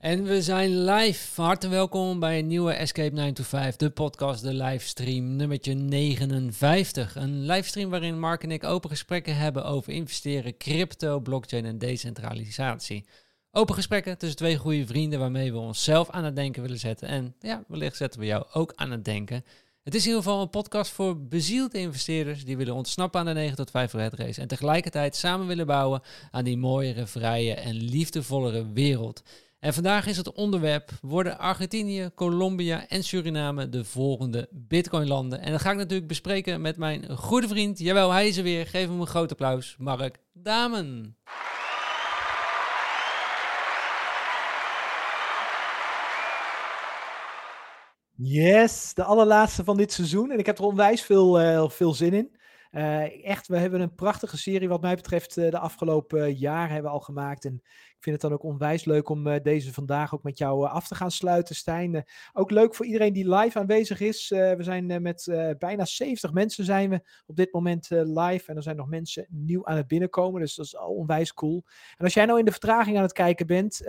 En we zijn live. Van harte welkom bij een nieuwe Escape 9 to 5, de podcast, de livestream nummertje 59. Een livestream waarin Mark en ik open gesprekken hebben over investeren, crypto, blockchain en decentralisatie. Open gesprekken tussen twee goede vrienden waarmee we onszelf aan het denken willen zetten. En ja, wellicht zetten we jou ook aan het denken. Het is in ieder geval een podcast voor bezielde investeerders die willen ontsnappen aan de 9 tot 5 red race. En tegelijkertijd samen willen bouwen aan die mooiere, vrije en liefdevollere wereld. En vandaag is het onderwerp: worden Argentinië, Colombia en Suriname de volgende Bitcoin-landen? En dat ga ik natuurlijk bespreken met mijn goede vriend. Jawel, hij is er weer. Geef hem een groot applaus. Mark Damen. Yes, de allerlaatste van dit seizoen. En ik heb er onwijs veel, uh, veel zin in. Uh, echt, we hebben een prachtige serie wat mij betreft uh, de afgelopen jaar hebben we al gemaakt. En ik vind het dan ook onwijs leuk om deze vandaag ook met jou af te gaan sluiten, Stijn. ook leuk voor iedereen die live aanwezig is. we zijn met bijna 70 mensen zijn we op dit moment live. En er zijn nog mensen nieuw aan het binnenkomen, dus dat is al onwijs cool. En als jij nou in de vertraging aan het kijken bent,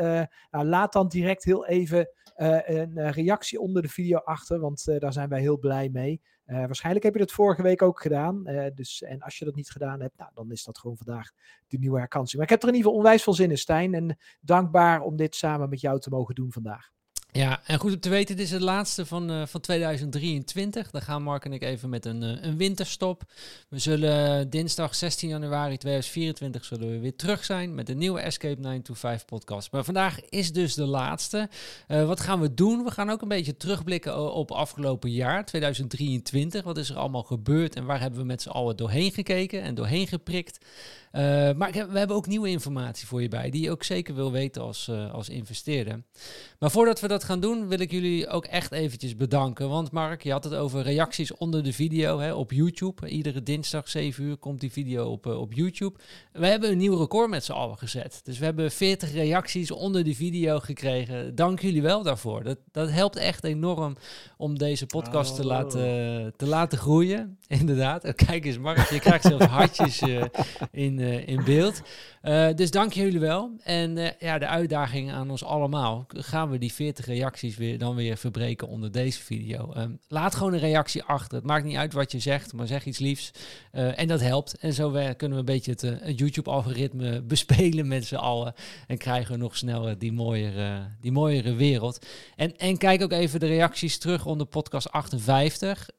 nou, laat dan direct heel even een reactie onder de video achter, want daar zijn wij heel blij mee. Uh, waarschijnlijk heb je dat vorige week ook gedaan. Uh, dus, en als je dat niet gedaan hebt, nou, dan is dat gewoon vandaag de nieuwe herkansing. Maar ik heb er in ieder geval onwijs veel zin in, Stijn. En dankbaar om dit samen met jou te mogen doen vandaag. Ja, en goed om te weten, dit is het laatste van, uh, van 2023. Dan gaan Mark en ik even met een, uh, een winterstop. We zullen dinsdag 16 januari 2024 zullen we weer terug zijn met een nieuwe Escape 925 podcast. Maar vandaag is dus de laatste. Uh, wat gaan we doen? We gaan ook een beetje terugblikken op afgelopen jaar, 2023. Wat is er allemaal gebeurd en waar hebben we met z'n allen doorheen gekeken en doorheen geprikt? Uh, maar we hebben ook nieuwe informatie voor je bij, die je ook zeker wil weten als, uh, als investeerder. Maar voordat we dat gaan doen, wil ik jullie ook echt eventjes bedanken. Want Mark, je had het over reacties onder de video hè, op YouTube. Iedere dinsdag 7 uur komt die video op, uh, op YouTube. We hebben een nieuw record met z'n allen gezet. Dus we hebben 40 reacties onder die video gekregen. Dank jullie wel daarvoor. Dat, dat helpt echt enorm om deze podcast oh. te, laten, te laten groeien. Inderdaad. Kijk eens, Mark, je krijgt zelfs hartjes in in beeld. Uh, dus dank jullie wel. En uh, ja, de uitdaging aan ons allemaal. Gaan we die 40 reacties weer, dan weer verbreken onder deze video? Um, laat gewoon een reactie achter. Het maakt niet uit wat je zegt, maar zeg iets liefs. en dat helpt. En zo kunnen we een beetje het, het YouTube-algoritme bespelen met z'n allen. En krijgen we nog sneller die mooiere, die mooiere wereld. En, en kijk ook even de reacties terug onder podcast 58.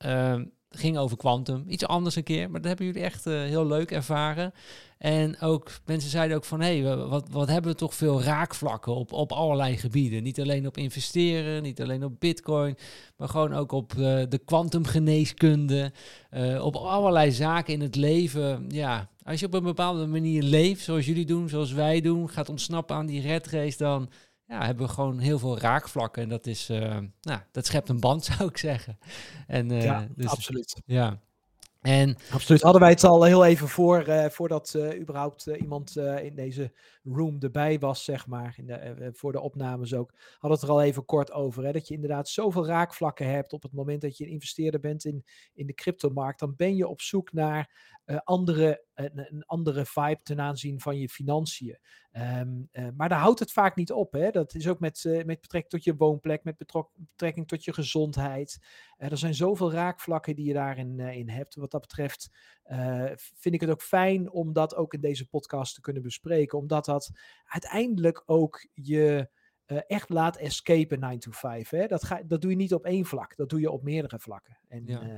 Ging over quantum. Iets anders een keer, maar dat hebben jullie echt uh, heel leuk ervaren. En ook mensen zeiden ook van hé, hey, wat, wat hebben we toch veel raakvlakken op, op allerlei gebieden. Niet alleen op investeren, niet alleen op bitcoin, maar gewoon ook op uh, de kwantumgeneeskunde. Uh, op allerlei zaken in het leven. Ja, als je op een bepaalde manier leeft, zoals jullie doen, zoals wij doen, gaat ontsnappen aan die red race, dan ja, hebben we gewoon heel veel raakvlakken. En dat is, uh, nou, dat schept een band, zou ik zeggen. En, uh, ja, dus, absoluut. Ja. En, Absoluut. Hadden wij het al heel even voor, uh, voordat überhaupt iemand in deze room erbij was, zeg maar, in de, voor de opnames ook, hadden het er al even kort over. Hè, dat je inderdaad zoveel raakvlakken hebt op het moment dat je een investeerder bent in, in de cryptomarkt. Dan ben je op zoek naar andere, een, andere vibe ten aanzien van je financiën. Um, maar daar houdt het vaak niet op. Hè? Dat is ook met, met betrekking tot je woonplek, met betrekking tot je gezondheid. er zijn zoveel raakvlakken die je daarin in hebt. Wat dat betreft uh, vind ik het ook fijn om dat ook in deze podcast te kunnen bespreken. Omdat dat uiteindelijk ook je uh, echt laat escapen 9 to 5. Hè? Dat, ga, dat doe je niet op één vlak, dat doe je op meerdere vlakken. En ja, uh,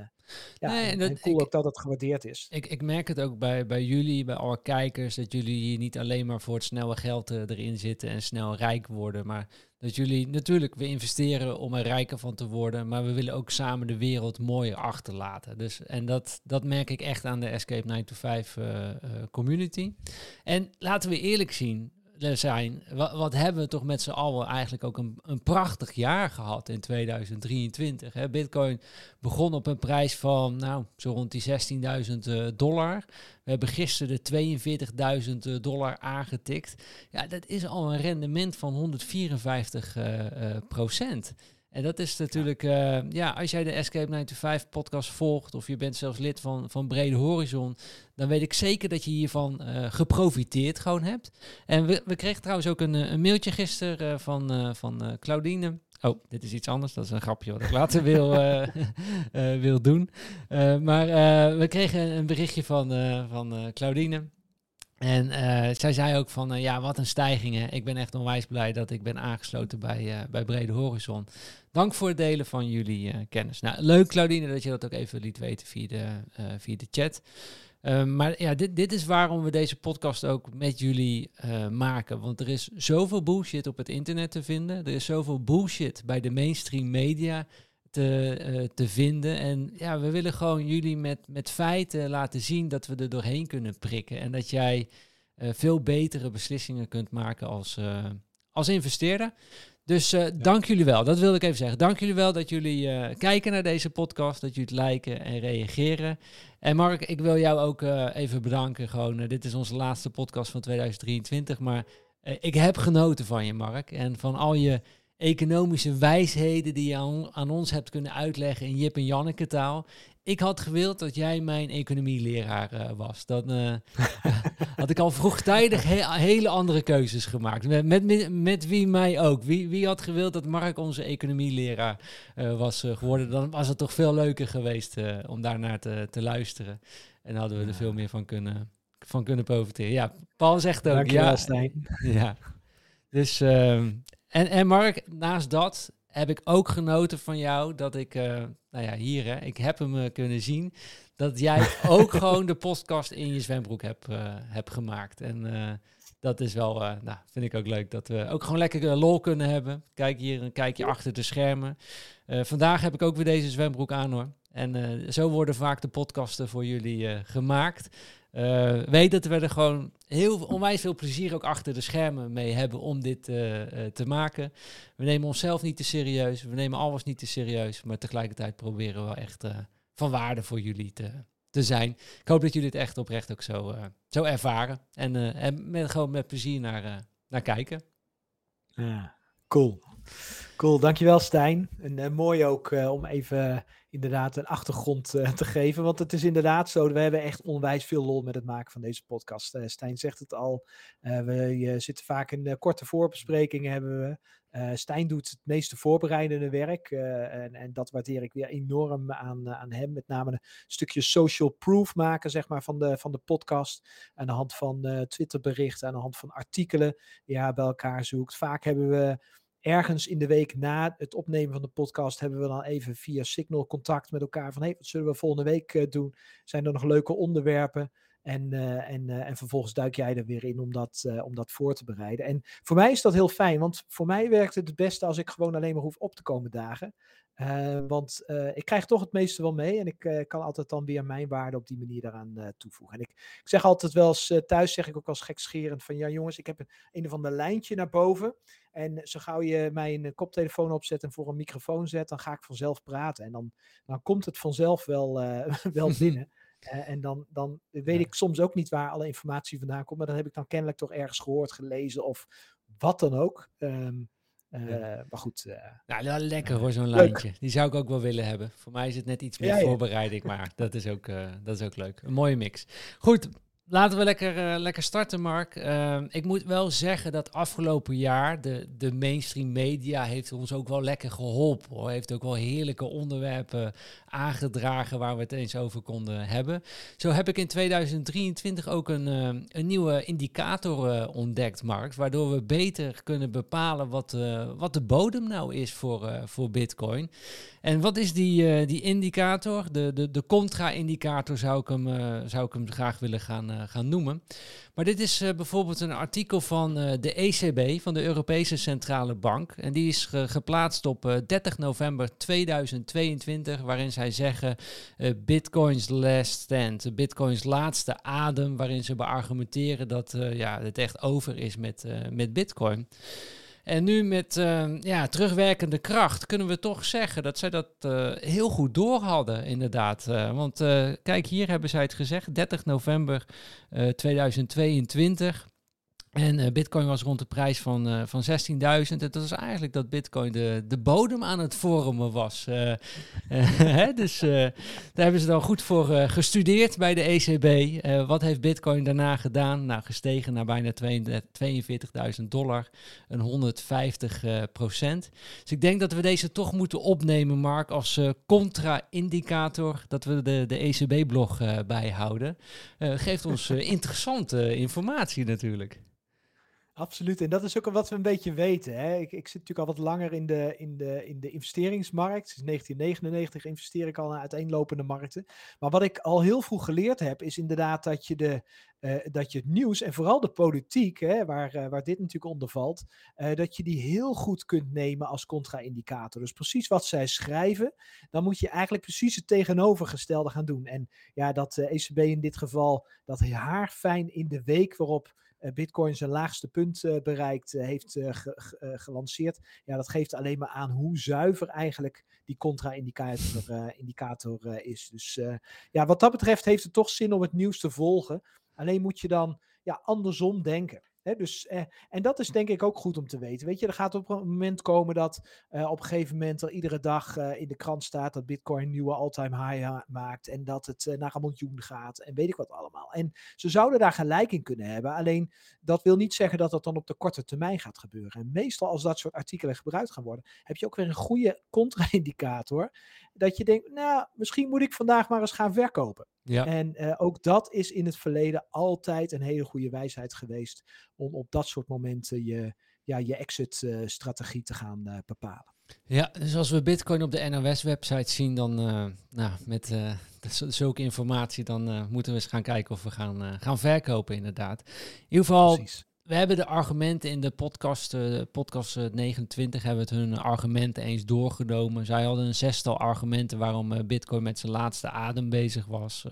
ja nee, en, dat, en cool ik, ook dat het gewaardeerd is. Ik, ik merk het ook bij, bij jullie, bij alle kijkers, dat jullie hier niet alleen maar voor het snelle geld erin zitten en snel rijk worden, maar dat jullie natuurlijk, we investeren om er rijker van te worden, maar we willen ook samen de wereld mooier achterlaten. Dus, en dat, dat merk ik echt aan de Escape 9 to 5 community. En laten we eerlijk zien, zijn, wat, wat, hebben we toch met z'n allen eigenlijk ook een, een prachtig jaar gehad in 2023. Hè? Bitcoin begon op een prijs van, nou, zo rond die 16.000 uh, dollar. We hebben gisteren de 42.000 uh, dollar aangetikt. Ja, dat is al een rendement van 154 uh, procent. En dat is natuurlijk, uh, ja, als jij de Escape 95 podcast volgt of je bent zelfs lid van, van Brede Horizon, dan weet ik zeker dat je hiervan uh, geprofiteerd gewoon hebt. En we, we kregen trouwens ook een, een mailtje gisteren uh, van, van Claudine. Oh, dit is iets anders. Dat is een grapje wat ik later wil, wil doen. maar we kregen een berichtje van, van Claudine. En uh, zij zei ook van, uh, ja, wat een stijging. Ik ben echt onwijs blij dat ik ben aangesloten bij, uh, bij Brede Horizon. Dank voor het delen van jullie kennis. Nou, leuk Claudine dat je dat ook even liet weten via de, via de chat. Ehm, maar ja, dit, dit is waarom we deze podcast ook met jullie maken. Want er is zoveel bullshit op het internet te vinden. Er is zoveel bullshit bij de mainstream media te, uh, te vinden. En ja, we willen gewoon jullie met, met feiten laten zien dat we er doorheen kunnen prikken. En dat jij uh, veel betere beslissingen kunt maken als, uh, als investeerder. Dus ja. dank jullie wel. Dat wilde ik even zeggen. Dank jullie wel dat jullie kijken naar deze podcast, dat jullie het liken en reageren. En Mark, ik wil jou ook even bedanken. Gewoon, dit is onze laatste podcast van 2023. Maar ik heb genoten van je, Mark. En van al je economische wijsheden die je aan, ons hebt kunnen uitleggen in Jip en Janneke taal. Ik had gewild dat jij mijn economieleraar uh, was. Dan uh, had ik al vroegtijdig he hele andere keuzes gemaakt. Met, met, met, wie mij ook. Wie, wie had gewild dat Mark onze economieleraar uh, was geworden? Dan was het toch veel leuker geweest om daarnaar te, te luisteren. En hadden we er veel meer van kunnen, van kunnen profiteren. Ja, Paul zegt ook. Dankjewel, ja, Stijn. Ja. Dus ehm, en, en Mark, naast dat heb ik ook genoten van jou dat ik, uh, nou ja, hier, hè, ik heb hem uh, kunnen zien, dat jij ook gewoon de podcast in je zwembroek hebt, uh, hebt gemaakt. En dat is wel, nou, vind ik ook leuk dat we ook gewoon lekker lol kunnen hebben. Kijk hier een kijkje achter de schermen. vandaag heb ik ook weer deze zwembroek aan hoor. En zo worden vaak de podcasten voor jullie gemaakt. Uh, weet dat we er gewoon heel onwijs veel plezier ook achter de schermen mee hebben om dit uh, uh, te maken. We nemen onszelf niet te serieus, we nemen alles niet te serieus, maar tegelijkertijd proberen we wel echt van waarde voor jullie te, te zijn. Ik hoop dat jullie het echt oprecht ook zo, zo ervaren en, en met, gewoon met plezier naar, naar kijken. Ja, cool. Cool, dankjewel Stijn. En mooi ook om even inderdaad een achtergrond te geven. Want het is inderdaad zo, we hebben echt onwijs veel lol met het maken van deze podcast. Stijn zegt het al, we zitten vaak in korte voorbesprekingen hebben we. Stijn doet het meeste voorbereidende werk en, en, dat waardeer ik weer enorm aan, aan hem. Met name een stukje social proof maken zeg maar, van, de, van de podcast. Aan de hand van Twitterberichten, aan de hand van artikelen ja, bij elkaar zoekt. Vaak hebben we ergens in de week na het opnemen van de podcast hebben we dan even via Signal contact met elkaar van hey, wat zullen we volgende week uh, doen? Zijn er nog leuke onderwerpen? En, uh, en, uh, en vervolgens duik jij er weer in om dat, om dat voor te bereiden. En voor mij is dat heel fijn, want voor mij werkt het het beste als ik gewoon alleen maar hoef op te komen dagen. want ik krijg toch het meeste wel mee en ik kan altijd dan weer mijn waarde op die manier daaraan toevoegen. En ik, ik, zeg altijd wel eens thuis, zeg ik ook als gekscherend van ja jongens, ik heb een, een of ander lijntje naar boven. En zo gauw je mij een koptelefoon opzet en voor een microfoon zet, dan ga ik vanzelf praten. En dan, dan komt het vanzelf wel, wel binnen. Uh, en dan, dan weet ik soms ook niet waar alle informatie vandaan komt. Maar dan heb ik dan kennelijk toch ergens gehoord, gelezen of wat dan ook. Um, uh, ja. Maar goed. nou, lekker hoor, zo'n lijntje. Die zou ik ook wel willen hebben. Voor mij is het net iets meer ja, voorbereiding, maar dat is, ook, dat is ook leuk. Een mooie mix. Goed, Laten we lekker, uh, lekker starten, Mark. Uh, ik moet wel zeggen dat afgelopen jaar de, de mainstream media heeft ons ook wel lekker geholpen. Hoor. Heeft ook wel heerlijke onderwerpen aangedragen waar we het eens over konden hebben. Zo heb ik in 2023 ook een, uh, een nieuwe indicator ontdekt, Mark. Waardoor we beter kunnen bepalen wat, wat de bodem nou is voor, voor Bitcoin. En wat is die, die indicator? De, de, de contra-indicator zou, ik hem, zou ik hem graag willen gaan eh, gaan noemen. Maar dit is uh, bijvoorbeeld een artikel van uh, de ECB, van de Europese Centrale Bank. En die is ge geplaatst op 30 november 2022, waarin zij zeggen Bitcoin's last stand, Bitcoins laatste adem, waarin ze beargumenteren dat ja, het echt over is met, met Bitcoin. En nu met uh, ja, terugwerkende kracht kunnen we toch zeggen dat zij dat uh, heel goed door hadden, inderdaad. Uh, want kijk, hier hebben zij het gezegd, 30 november 2022. En uh, Bitcoin was rond de prijs van, uh, van 16.000. En dat was eigenlijk dat Bitcoin de, de bodem aan het vormen was. Hè? Dus daar hebben ze dan goed voor gestudeerd bij de ECB. wat heeft Bitcoin daarna gedaan? Nou, gestegen naar bijna 42.000 dollar. Een 150 procent. Dus ik denk dat we deze toch moeten opnemen, Mark, als contra-indicator. Dat we de, de ECB-blog bijhouden. geeft ons interessante informatie natuurlijk. Absoluut. En dat is ook wat we een beetje weten. Hè. Ik, ik zit natuurlijk al wat langer in de, in de, in de investeringsmarkt. Sinds 1999 investeer ik al naar uiteenlopende markten. Maar wat ik al heel vroeg geleerd heb, is inderdaad dat je, de, uh, dat je het nieuws en vooral de politiek, hè, waar, uh, waar dit natuurlijk onder valt, uh, dat je die heel goed kunt nemen als contra-indicator. Dus precies wat zij schrijven, dan moet je eigenlijk precies het tegenovergestelde gaan doen. En ja, dat ECB e in dit geval, dat haar fijn in de week waarop eh, Bitcoin zijn laagste punt uh, bereikt, uh, heeft ge gelanceerd. Ja, dat geeft alleen maar aan hoe zuiver eigenlijk die contra-indicator indicator, is. Dus ja, wat dat betreft heeft het toch zin om het nieuws te volgen. Alleen moet je dan ja, andersom denken dus, eh, en dat is denk ik ook goed om te weten. Weet je, er gaat op een moment komen dat uh, op een gegeven moment er iedere dag uh, in de krant staat dat Bitcoin een nieuwe all-time high maakt en dat het uh, naar een miljoen gaat en weet ik wat allemaal. En ze zouden daar gelijk in kunnen hebben. Alleen dat wil niet zeggen dat dat dan op de korte termijn gaat gebeuren. En meestal als dat soort artikelen gebruikt gaan worden, heb je ook weer een goede contra-indicator. Dat je denkt, nou, misschien moet ik vandaag maar eens gaan verkopen. Ja. En uh, ook dat is in het verleden altijd een hele goede wijsheid geweest om op dat soort momenten je, ja, je exit-strategie te gaan uh, bepalen. Ja, dus als we Bitcoin op de NOS-website zien, dan nou, met zulke informatie, dan moeten we eens gaan kijken of we gaan, gaan verkopen, inderdaad. In ieder geval. Precies we hebben de argumenten in de podcast, uh, podcast 29, hebben we het hun argumenten eens doorgenomen. Zij hadden een zestal argumenten waarom uh, Bitcoin met zijn laatste adem bezig was.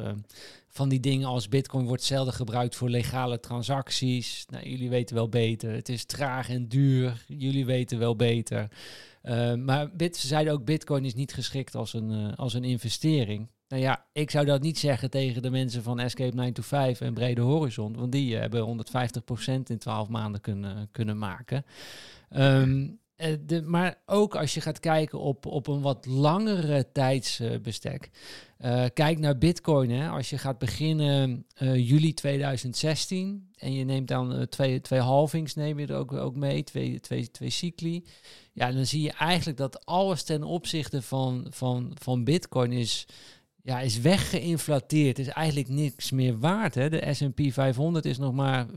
Van die dingen als Bitcoin wordt zelden gebruikt voor legale transacties. Nou, jullie weten wel beter. Het is traag en duur. Jullie weten wel beter. Maar Bit, ze zeiden ook Bitcoin is niet geschikt als een, als een investering. Nou ja, ik zou dat niet zeggen tegen de mensen van Escape 9 to 5 en Brede Horizon, want die uh, hebben 150% in 12 maanden kunnen, kunnen maken. Um, de, maar ook als je gaat kijken op, op een wat langere tijdsbestek. Uh, kijk naar Bitcoin. Hè. Als je gaat beginnen uh, juli 2016 en je neemt dan twee, twee halvings neem je er ook, ook mee, twee, twee, twee cycli. Ja, dan zie je eigenlijk dat alles ten opzichte van, van, van Bitcoin is ja, is weggeïnflateerd. Is eigenlijk niks meer waard. Hè? De S&P 500 is nog maar 4%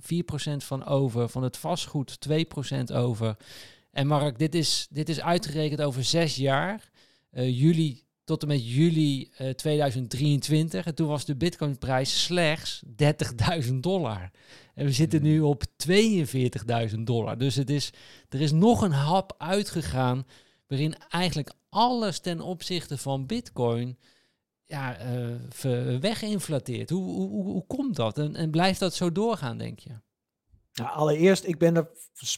van over. Van het vastgoed 2% over. En Mark, dit is, dit is uitgerekend over zes jaar. Uh, juli tot en met juli uh, eh, 2023. En toen was de bitcoinprijs slechts 30.000 dollar. En we zitten nu op 42.000 dollar. Dus het is, er is nog een hap uitgegaan waarin eigenlijk alles ten opzichte van bitcoin ja, uh, weginflateert. Hoe, hoe, hoe, hoe komt dat? En, en blijft dat zo doorgaan, denk je? Nou, allereerst, ik ben er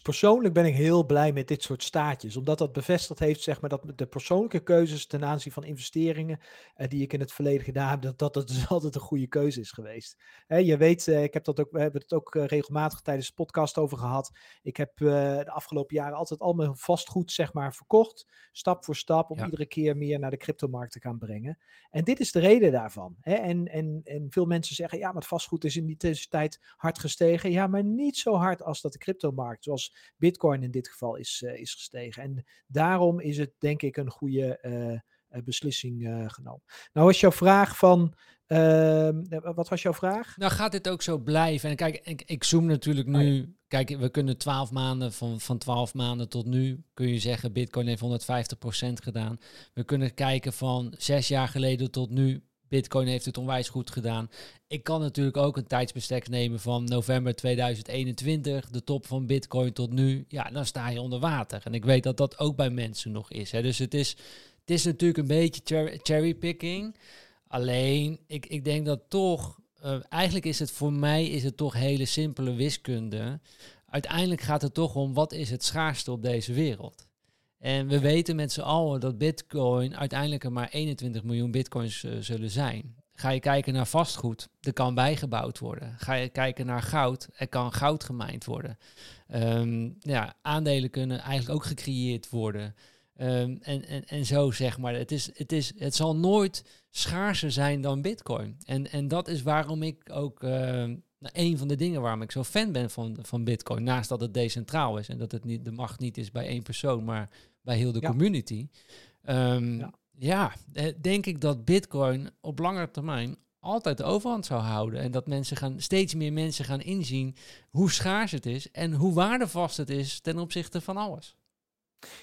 persoonlijk ben ik heel blij met dit soort staatjes. Omdat dat bevestigd heeft, zeg maar, dat de persoonlijke keuzes ten aanzien van investeringen eh, die ik in het verleden gedaan heb, dat dat, dat dus altijd een goede keuze is geweest. Je weet, eh, ik heb dat ook, we hebben het ook eh, regelmatig tijdens de podcast over gehad. Ik heb eh, de afgelopen jaren altijd al mijn vastgoed, zeg maar, verkocht. Stap voor stap, om iedere keer meer naar de cryptomarkt te gaan brengen. En dit is de reden daarvan. En, en, en veel mensen zeggen, ja, maar het vastgoed is in die tussentijd hard gestegen. Ja, maar niet zo hard als dat de cryptomarkt, zoals Bitcoin in dit geval, is, uh, is gestegen. En daarom is het denk ik een goede uh, beslissing genomen. Nou was jouw vraag van, ehm, wat was jouw vraag? Nou gaat dit ook zo blijven? En kijk, ik, ik zoom natuurlijk nu, oh kijk, we kunnen 12 maanden, van, van 12 maanden tot nu, kun je zeggen, Bitcoin heeft 150% gedaan. We kunnen kijken van zes jaar geleden tot nu, Bitcoin heeft het onwijs goed gedaan. Ik kan natuurlijk ook een tijdsbestek nemen van november 2021, de top van Bitcoin tot nu. Ja, dan sta je onder water. En ik weet dat dat ook bij mensen nog is. Hè. Dus het is, het is natuurlijk een beetje cherrypicking. Alleen, ik, ik denk dat toch, uh, eigenlijk is het voor mij is het toch hele simpele wiskunde. Uiteindelijk gaat het toch om wat is het schaarste op deze wereld. En we weten met z'n allen dat Bitcoin uiteindelijk er maar 21 miljoen Bitcoins uh, zullen zijn. Ga je kijken naar vastgoed, er kan bijgebouwd worden. Ga je kijken naar goud, er kan goud gemijnd worden. Ehm, ja, aandelen kunnen eigenlijk ook gecreëerd worden. Ehm, en, en, en zo zeg maar. Het, is, het, is, het zal nooit schaarser zijn dan Bitcoin. En, en dat is waarom ik ook. Uh, een van de dingen waarom ik zo fan ben van, van Bitcoin. Naast dat het decentraal is en dat het niet, de macht niet is bij één persoon, maar bij heel de community. Um, ja. ja, eh, denk ik dat Bitcoin op langere termijn altijd de overhand zou houden. En dat mensen gaan, steeds meer mensen gaan inzien hoe schaars het is en hoe waardevast het is ten opzichte van alles.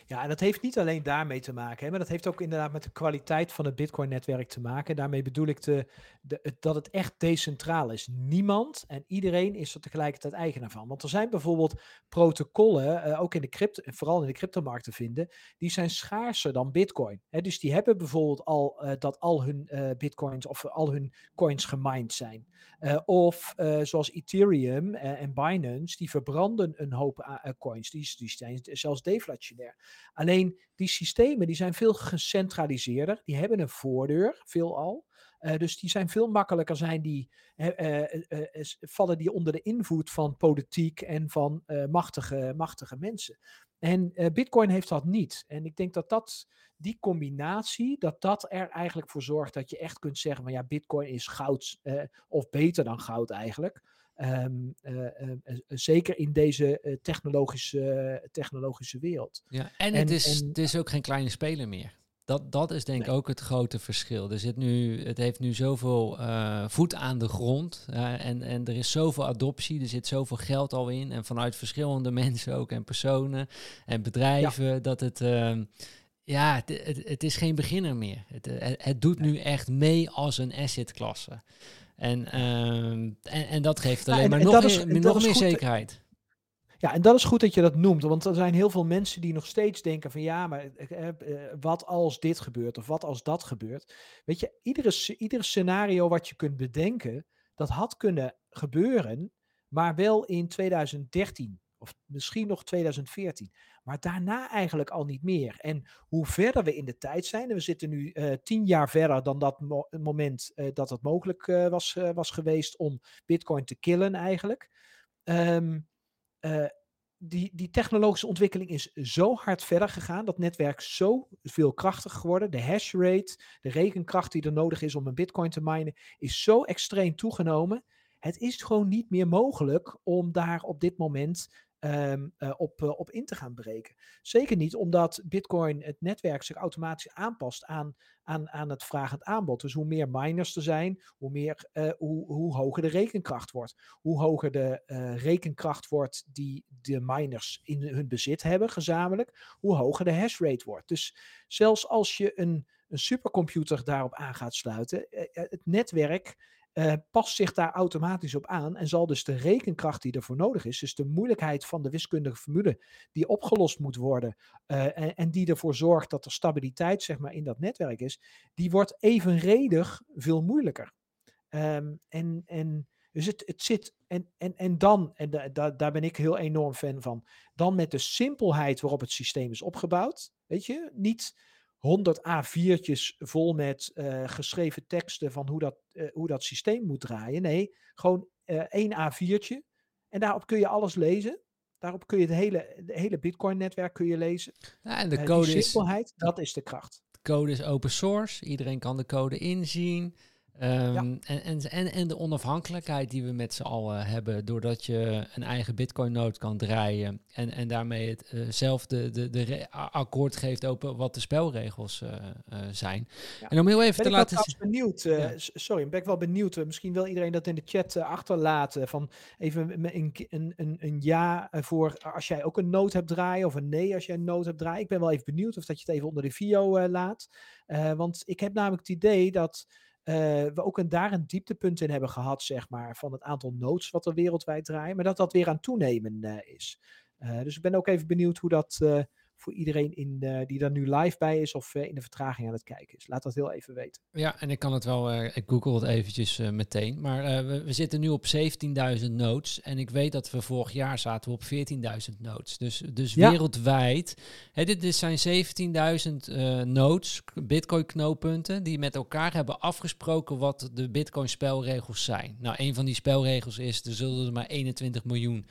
Ja, en dat heeft niet alleen daarmee te maken, maar dat heeft ook inderdaad met de kwaliteit van het Bitcoin-netwerk te maken. Daarmee bedoel ik de, dat het echt decentraal is. Niemand en iedereen is er tegelijkertijd eigenaar van. Want er zijn bijvoorbeeld protocollen, uh, ook in de crypto, vooral in de cryptomarkt te vinden, die zijn schaarser dan Bitcoin. Hè, dus die hebben bijvoorbeeld al uh, dat al hun Bitcoins of al hun coins gemined zijn. of zoals Ethereum en Binance, die verbranden een hoop coins. Die, die zijn zelfs deflationair. Alleen die systemen die zijn veel gecentraliseerder. Die hebben een voordeur, veelal. Uh, dus die zijn veel makkelijker, zijn die, uh, uh, vallen die onder de invloed van politiek en van machtige, machtige mensen. En Bitcoin heeft dat niet. En ik denk dat, dat die combinatie, dat dat er eigenlijk voor zorgt dat je echt kunt zeggen van ja, Bitcoin is goud of beter dan goud eigenlijk. Um, uh, uh, zeker in deze technologische, technologische wereld. Ja, en, het, is, het is ook geen kleine speler meer. Dat, dat is denk ik ook het grote verschil. Er zit nu, het heeft nu zoveel uh, voet aan de grond. Uh, en, en er is zoveel adoptie. Er zit zoveel geld al in. En vanuit verschillende mensen ook. En personen en bedrijven. Ja. Dat het. Uh, ja, het, het, het, is geen beginner meer. Het, het doet nee. nu echt mee als een assetklasse. En, ehm, en, en, dat geeft alleen ja, en, maar nog, is, meer, nog meer zekerheid. Ja, en dat is goed dat je dat noemt, want er zijn heel veel mensen die nog steeds denken van ja, maar eh, eh, wat als dit gebeurt of wat als dat gebeurt. Weet je, iedere, ieder scenario wat je kunt bedenken, dat had kunnen gebeuren, maar wel in 2013 of misschien nog 2014. Maar daarna eigenlijk al niet meer. En hoe verder we in de tijd zijn, we zitten nu uh, tien jaar verder dan dat mo moment uh, dat het mogelijk uh, was, was geweest om Bitcoin te killen eigenlijk. Um, die, die technologische ontwikkeling is zo hard verder gegaan, dat netwerk zo veel krachtiger geworden. De hash rate, de rekenkracht die er nodig is om een bitcoin te minen, is zo extreem toegenomen. Het is gewoon niet meer mogelijk om daar op dit moment um, uh, op, uh, op in te gaan breken. Zeker niet omdat Bitcoin, het netwerk, zich automatisch aanpast aan, aan, aan het vragend aanbod. Dus hoe meer miners er zijn, hoe, meer, uh, hoe, hoe hoger de rekenkracht wordt. Hoe hoger de rekenkracht wordt die de miners in hun bezit hebben, gezamenlijk, hoe hoger de hash rate wordt. Dus zelfs als je een, een supercomputer daarop aan gaat sluiten, het netwerk uh, past zich daar automatisch op aan en zal dus de rekenkracht die ervoor nodig is, dus de moeilijkheid van de wiskundige formule die opgelost moet worden uh, en, en, die ervoor zorgt dat er stabiliteit zeg maar, in dat netwerk is, die wordt evenredig veel moeilijker. Um, en, en dus het, het zit, en, en, en dan, en da, daar ben ik heel enorm fan van, dan met de simpelheid waarop het systeem is opgebouwd, weet je, niet 100 A4'tjes vol met uh, geschreven teksten van hoe dat, uh, hoe dat systeem moet draaien. Nee, gewoon uh, één A4'tje. En daarop kun je alles lezen. Daarop kun je het hele, het hele Bitcoin-netwerk kun je lezen. Ja, en de code die simpelheid, is, dat is de kracht. De code is open source. Iedereen kan de code inzien. Um, ja. en, en, en, de onafhankelijkheid die we met z'n allen hebben, doordat je een eigen Bitcoin-nood kan draaien en, en daarmee het uh, zelf de, de, de akkoord geeft over wat de spelregels uh, uh, zijn. Ja. En om heel even ben te laten zien. benieuwd, ja. sorry, ben ik wel benieuwd. misschien wil iedereen dat in de chat achterlaten. Van even een, een, een, een ja voor als jij ook een nood hebt draaien, of een nee als jij een nood hebt draaien. Ik ben wel even benieuwd of dat je het even onder de video laat. want ik heb namelijk het idee dat. Uh, we ook een, daar een dieptepunt in hebben gehad, zeg maar, van het aantal nodes wat er wereldwijd draaien, maar dat dat weer aan toenemen uh, is. Uh, dus ik ben ook even benieuwd hoe dat voor iedereen in, eh, die daar nu live bij is of in de vertraging aan het kijken is. Laat dat heel even weten. Ja, en ik kan het wel, ik google het eventjes meteen. Maar we, we, zitten nu op 17.000 nodes. En ik weet dat we vorig jaar zaten op 14.000 nodes. Dus, dus wereldwijd. Hè, dit, dit zijn 17.000 nodes, bitcoin knooppunten, die met elkaar hebben afgesproken wat de bitcoin spelregels zijn. Nou, een van die spelregels is, er zullen er maar 21 miljoen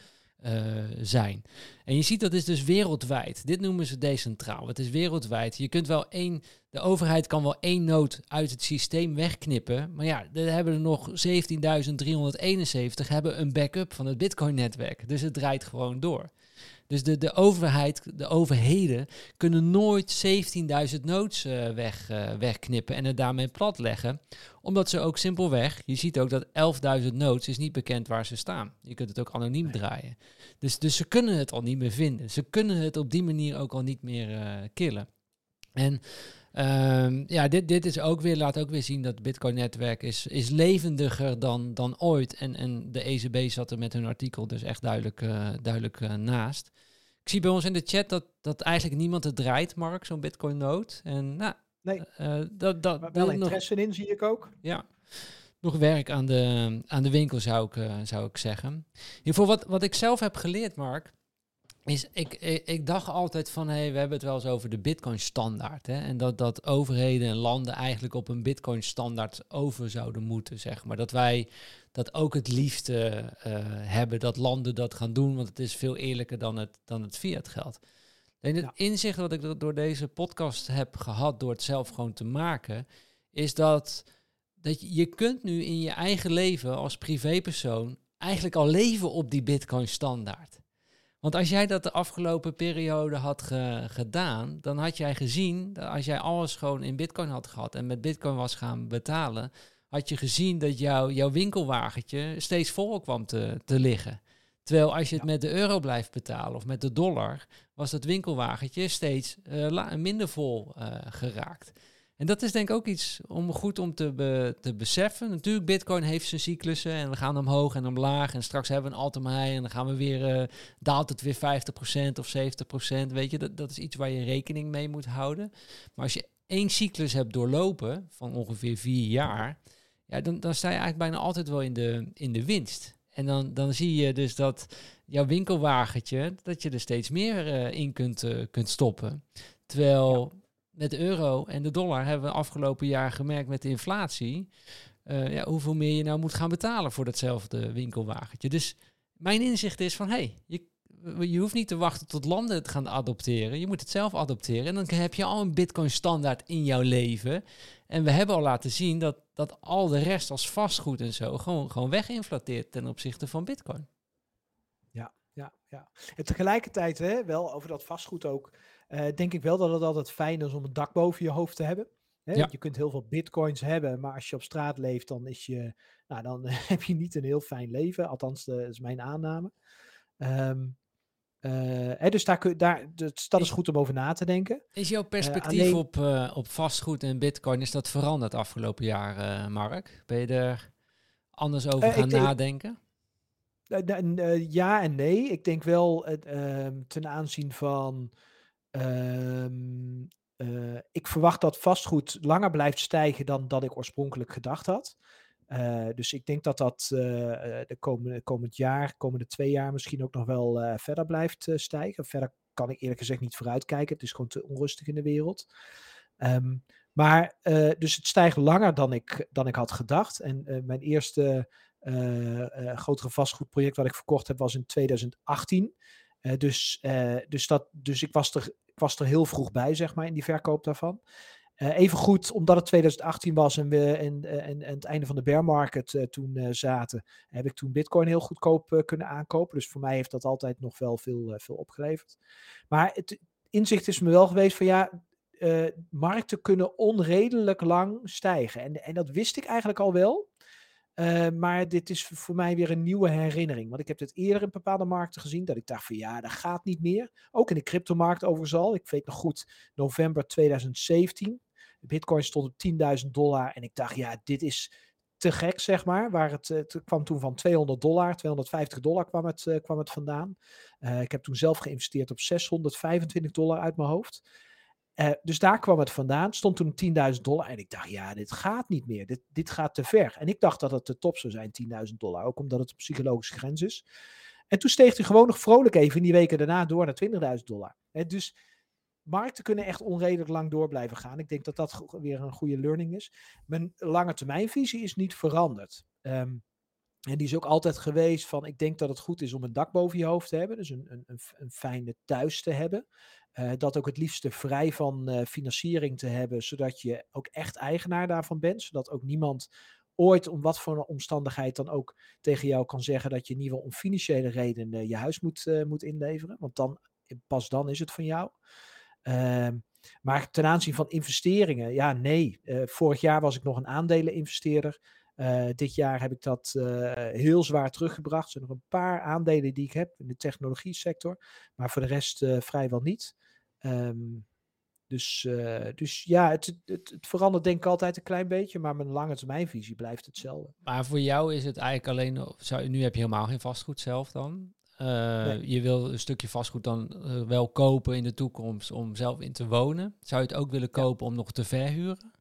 zijn. En je ziet dat is dus wereldwijd. Dit noemen ze decentraal. Het is wereldwijd. Je kunt wel één, de overheid kan wel één nood uit het systeem wegknippen. Maar ja, er hebben er nog 17.371 hebben een backup van het Bitcoin-netwerk. Dus het draait gewoon door. Dus de, de overheid, de overheden kunnen nooit 17.000 nodes uh, weg, uh, wegknippen en het daarmee platleggen. Omdat ze ook simpelweg, je ziet ook dat 11.000 nodes is niet bekend waar ze staan. Je kunt het ook anoniem draaien. Dus, dus ze kunnen het al niet meer vinden. Ze kunnen het op die manier ook al niet meer uh, killen. En Um, ja, dit, dit is ook weer, laat ook weer zien dat het Bitcoin-netwerk is, is levendiger dan, dan ooit. En, en de ECB zat er met hun artikel dus echt duidelijk, uh, duidelijk uh, naast. Ik zie bij ons in de chat dat, dat eigenlijk niemand het draait, Mark, zo'n Bitcoin-note. En nou, nee. Uh, dat, dat, maar wel interesse nog, in, zie ik ook. Ja, nog werk aan de, aan de winkel, zou ik, zou ik zeggen. Hiervoor wat, wat ik zelf heb geleerd, Mark, is, ik, ik, dacht altijd van, hé, hey, we hebben het wel eens over de Bitcoin-standaard. En dat, dat overheden en landen eigenlijk op een Bitcoin-standaard over zouden moeten, zeg maar. Dat wij dat ook het liefste uh, hebben, dat landen dat gaan doen, want het is veel eerlijker dan het, dan het fiat-geld. En het inzicht wat ik door deze podcast heb gehad, door het zelf gewoon te maken, is dat, dat je, je kunt nu in je eigen leven als privépersoon eigenlijk al leven op die Bitcoin-standaard. Want als jij dat de afgelopen periode had gedaan, dan had jij gezien, dat als jij alles gewoon in bitcoin had gehad en met bitcoin was gaan betalen, had je gezien dat jouw jouw winkelwagentje steeds vol kwam te, te liggen. Terwijl als je het met de euro blijft betalen of met de dollar, was dat winkelwagentje steeds uh, minder vol uh, geraakt. En dat is denk ik ook iets om goed om te, te beseffen. Natuurlijk, Bitcoin heeft zijn cyclussen en we gaan omhoog en omlaag. En straks hebben we een altemij en dan gaan we weer, uh, daalt het weer 50% of 70%. Weet je, dat, dat is iets waar je rekening mee moet houden. Maar als je één cyclus hebt doorlopen van ongeveer vier jaar, ja, dan, dan sta je eigenlijk bijna altijd wel in de, in de winst. En dan, dan zie je dus dat jouw winkelwagentje, dat je er steeds meer uh, in kunt, uh, kunt stoppen. Terwijl met de euro en de dollar hebben we afgelopen jaar gemerkt met de inflatie. Uh, ja, hoeveel meer je nou moet gaan betalen voor datzelfde winkelwagentje. Dus mijn inzicht is van hé, hey, je, je hoeft niet te wachten tot landen het gaan adopteren. Je moet het zelf adopteren. En dan heb je al een bitcoin standaard in jouw leven. En we hebben al laten zien dat, dat al de rest als vastgoed en zo gewoon, gewoon weginflateert ten opzichte van bitcoin. Ja, ja, ja. En tegelijkertijd hè, wel over dat vastgoed ook uh, denk ik wel dat het altijd fijn is om een dak boven je hoofd te hebben. Hè? Ja. Je kunt heel veel bitcoins hebben, maar als je op straat leeft, dan, is je, nou, dan heb je niet een heel fijn leven. Althans, dat is mijn aanname. Um, uh, hè, dus daar, daar, dat is goed om over na te denken. Is jouw perspectief uh, alleen... op, uh, op vastgoed en bitcoin, is dat veranderd afgelopen jaar, Mark? Ben je er anders over gaan ik, nadenken? ja en nee. Ik denk wel ehm, ten aanzien van Um, uh, ik verwacht dat vastgoed langer blijft stijgen dan dat ik oorspronkelijk gedacht had. Uh, dus ik denk dat dat uh, de komende, komend jaar, komende twee jaar misschien ook nog wel verder blijft stijgen. Verder kan ik eerlijk gezegd niet vooruitkijken. Het is gewoon te onrustig in de wereld. Um, maar dus het stijgt langer dan ik, dan ik had gedacht. En mijn eerste grotere vastgoedproject wat ik verkocht heb was in 2018. dus, dus, dat, dus ik was er was er heel vroeg bij, zeg maar, in die verkoop daarvan. Uh, even goed, omdat het 2018 was en we en, en, en het einde van de bear market uh, toen zaten, heb ik toen Bitcoin heel goedkoop kunnen aankopen. Dus voor mij heeft dat altijd nog wel veel, veel opgeleverd. Maar het inzicht is me wel geweest van ja, markten kunnen onredelijk lang stijgen. En, en dat wist ik eigenlijk al wel. Uh, maar dit is voor mij weer een nieuwe herinnering. Want ik heb dit eerder in bepaalde markten gezien. Dat ik dacht van ja, dat gaat niet meer. Ook in de cryptomarkt overigens al. Ik weet nog goed, november 2017. De bitcoin stond op 10.000 dollar. En ik dacht ja, dit is te gek, zeg maar. Waar het, het kwam toen van 200 dollar, 250 dollar kwam het, uh, kwam het vandaan. Ik heb toen zelf geïnvesteerd op 625 dollar uit mijn hoofd. Uh, dus daar kwam het vandaan. Stond toen 10.000 dollar. En ik dacht, ja, dit gaat niet meer. Dit, dit gaat te ver. En ik dacht dat het de top zou zijn, 10.000 dollar. Ook omdat het een psychologische grens is. En toen steeg hij gewoon nog vrolijk even in die weken daarna door naar 20.000 dollar. Dus markten kunnen echt onredelijk lang door blijven gaan. Ik denk dat dat weer een goede learning is. Mijn lange termijnvisie is niet veranderd. Um, en die is ook altijd geweest van, ik denk dat het goed is om een dak boven je hoofd te hebben. Dus een, een, een fijne thuis te hebben. Uh, dat ook het liefste vrij van uh, financiering te hebben, zodat je ook echt eigenaar daarvan bent. Zodat ook niemand ooit om wat voor omstandigheid dan ook tegen jou kan zeggen dat je in ieder geval om financiële redenen je huis moet, uh, moet inleveren. Want dan, pas dan is het van jou. Ehm, maar ten aanzien van investeringen, ja, nee. Vorig jaar was ik nog een aandeleninvesteerder. Uh, dit jaar heb ik dat uh, heel zwaar teruggebracht. Er zijn nog een paar aandelen die ik heb in de technologie sector, maar voor de rest vrijwel niet. Um, dus, dus ja, het, het, het, verandert denk ik altijd een klein beetje, maar mijn lange termijnvisie blijft hetzelfde. Maar voor jou is het eigenlijk alleen, zou, nu heb je helemaal geen vastgoed zelf dan? Nee. Je wil een stukje vastgoed dan wel kopen in de toekomst om zelf in te wonen. Zou je het ook willen kopen ja. om nog te verhuren?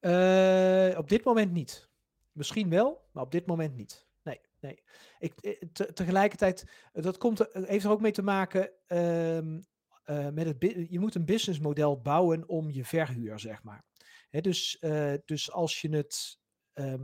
Uh, op dit moment niet. Misschien wel, maar op dit moment niet. Nee, nee. Ik, te, tegelijkertijd, dat komt, heeft er ook mee te maken um, met het. Je moet een businessmodel bouwen om je verhuur, zeg maar. Dus, dus als je het uh,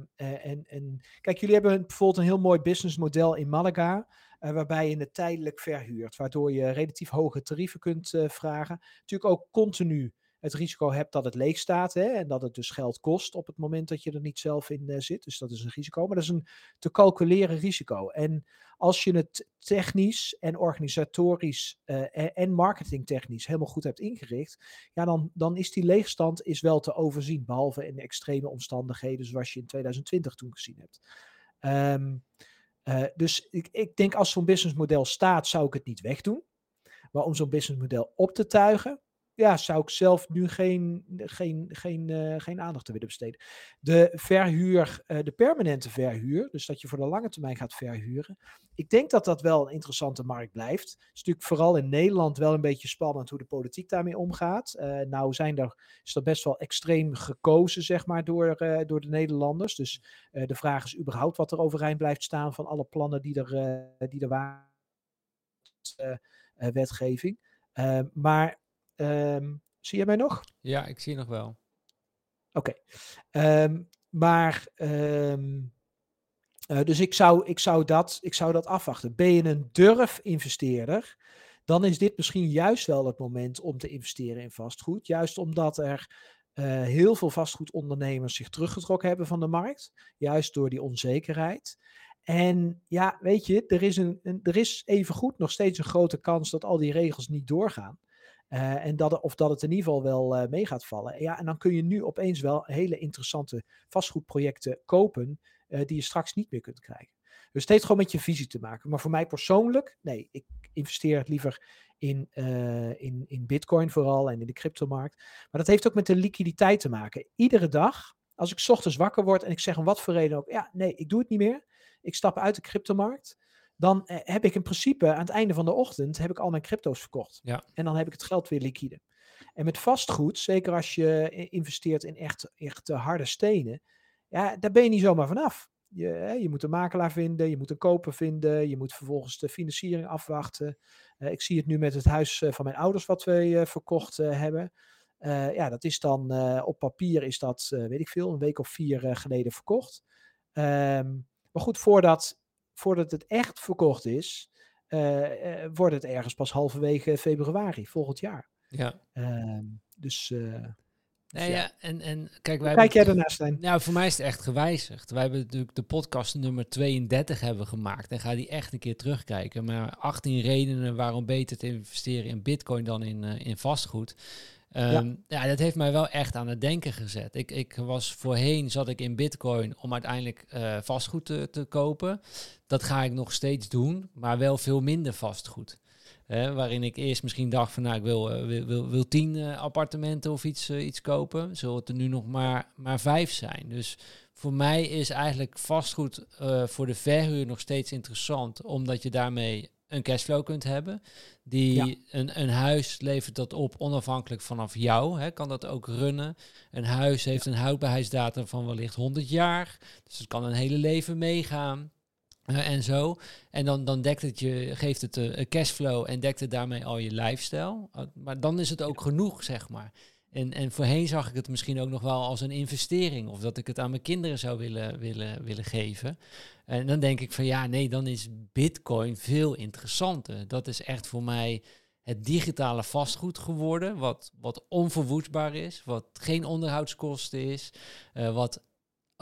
en, en, kijk, jullie hebben bijvoorbeeld een heel mooi businessmodel in Malaga, waarbij je het tijdelijk verhuurt, waardoor je relatief hoge tarieven kunt vragen. Natuurlijk ook continu het risico hebt dat het leeg staat hè, en dat het dus geld kost op het moment dat je er niet zelf in uh, zit. Dus dat is een risico, maar dat is een te calculeren risico. En als je het technisch en organisatorisch uh, en marketingtechnisch helemaal goed hebt ingericht, ja, dan, dan is die leegstand is wel te overzien, behalve in extreme omstandigheden zoals je in 2020 toen gezien hebt. Um, uh, dus ik, ik denk als zo'n businessmodel staat, zou ik het niet wegdoen. Maar om zo'n businessmodel op te tuigen, ja, zou ik zelf nu geen, geen, geen, uh, geen aandacht te willen besteden. De verhuur, uh, de permanente verhuur, dus dat je voor de lange termijn gaat verhuren. Ik denk dat dat wel een interessante markt blijft. Het is natuurlijk vooral in Nederland wel een beetje spannend hoe de politiek daarmee omgaat. Uh, nou zijn er, is dat best wel extreem gekozen, zeg maar, door, door de Nederlanders. Dus de vraag is überhaupt wat er overeind blijft staan van alle plannen die er, die er waren. wetgeving. maar Um, zie je mij nog? Ja, ik zie nog wel. Oké. Okay. Um, maar, um, uh, dus ik zou, ik, zou dat, ik zou dat afwachten. Ben je een durf-investeerder, dan is dit misschien juist wel het moment om te investeren in vastgoed. Juist omdat er uh, heel veel vastgoedondernemers zich teruggetrokken hebben van de markt. Juist door die onzekerheid. En ja, weet je, er is, een, een, er is evengoed nog steeds een grote kans dat al die regels niet doorgaan. Uh, en dat, of dat het in ieder geval wel uh, mee gaat vallen. Ja, en dan kun je nu opeens wel hele interessante vastgoedprojecten kopen uh, die je straks niet meer kunt krijgen. Dus heeft gewoon met je visie te maken. Maar voor mij persoonlijk, nee, ik investeer het liever in, in, in bitcoin vooral en in de cryptomarkt. Maar dat heeft ook met de liquiditeit te maken. Iedere dag, als ik ochtends wakker word en ik zeg om wat voor reden ook, ja, nee, ik doe het niet meer. Ik stap uit de cryptomarkt dan eh, heb ik in principe aan het einde van de ochtend heb ik al mijn crypto's verkocht. Ja. En dan heb ik het geld weer liquide. En met vastgoed, zeker als je investeert in echt, echt harde stenen, ja, daar ben je niet zomaar vanaf. Je, je moet een makelaar vinden, je moet een koper vinden, je moet vervolgens de financiering afwachten. Uh, ik zie het nu met het huis van mijn ouders wat we uh, verkocht uh, hebben. ja, dat is dan op papier is dat, weet ik veel, een week of vier geleden verkocht. Um, maar goed, voordat voordat het echt verkocht is, uh, uh, wordt het ergens pas halverwege februari volgend jaar. Ja. Uh, dus. Uh, Nee, ja. ja. en, en kijk, wij kijk jij daarnaast zijn? Nou, voor mij is het echt gewijzigd. Wij hebben natuurlijk de podcast nummer 32 hebben gemaakt en ga die echt een keer terugkijken. Maar 18 redenen waarom beter te investeren in Bitcoin dan in, in vastgoed. Um, ja. dat heeft mij wel echt aan het denken gezet. Ik, ik was voorheen zat ik in Bitcoin om uiteindelijk uh, vastgoed te, te kopen. Dat ga ik nog steeds doen, maar wel veel minder vastgoed. Waarin ik eerst misschien dacht van nou, ik wil, uh, wil, wil, tien uh, appartementen of iets, iets kopen. Zullen het er nu nog maar, maar vijf zijn. Dus voor mij is eigenlijk vastgoed voor de verhuur nog steeds interessant. Omdat je daarmee een cashflow kunt hebben. Die Ja. een, een huis levert dat op onafhankelijk vanaf jou. Hè, kan dat ook runnen. Een huis heeft een houdbaarheidsdatum van wellicht 100 jaar. Dus het kan een hele leven meegaan. eh, en zo. En dan, dan dekt het je, geeft het eh, een cashflow en dekt het daarmee al je lifestyle. Uh, maar dan is het ook genoeg, zeg maar. En, en voorheen zag ik het misschien ook nog wel als een investering. Of dat ik het aan mijn kinderen zou willen, willen, willen geven. En dan denk ik van ja, nee, dan is Bitcoin veel interessanter. Dat is echt voor mij het digitale vastgoed geworden. Wat, wat onverwoestbaar is. Wat geen onderhoudskosten is. Uh, wat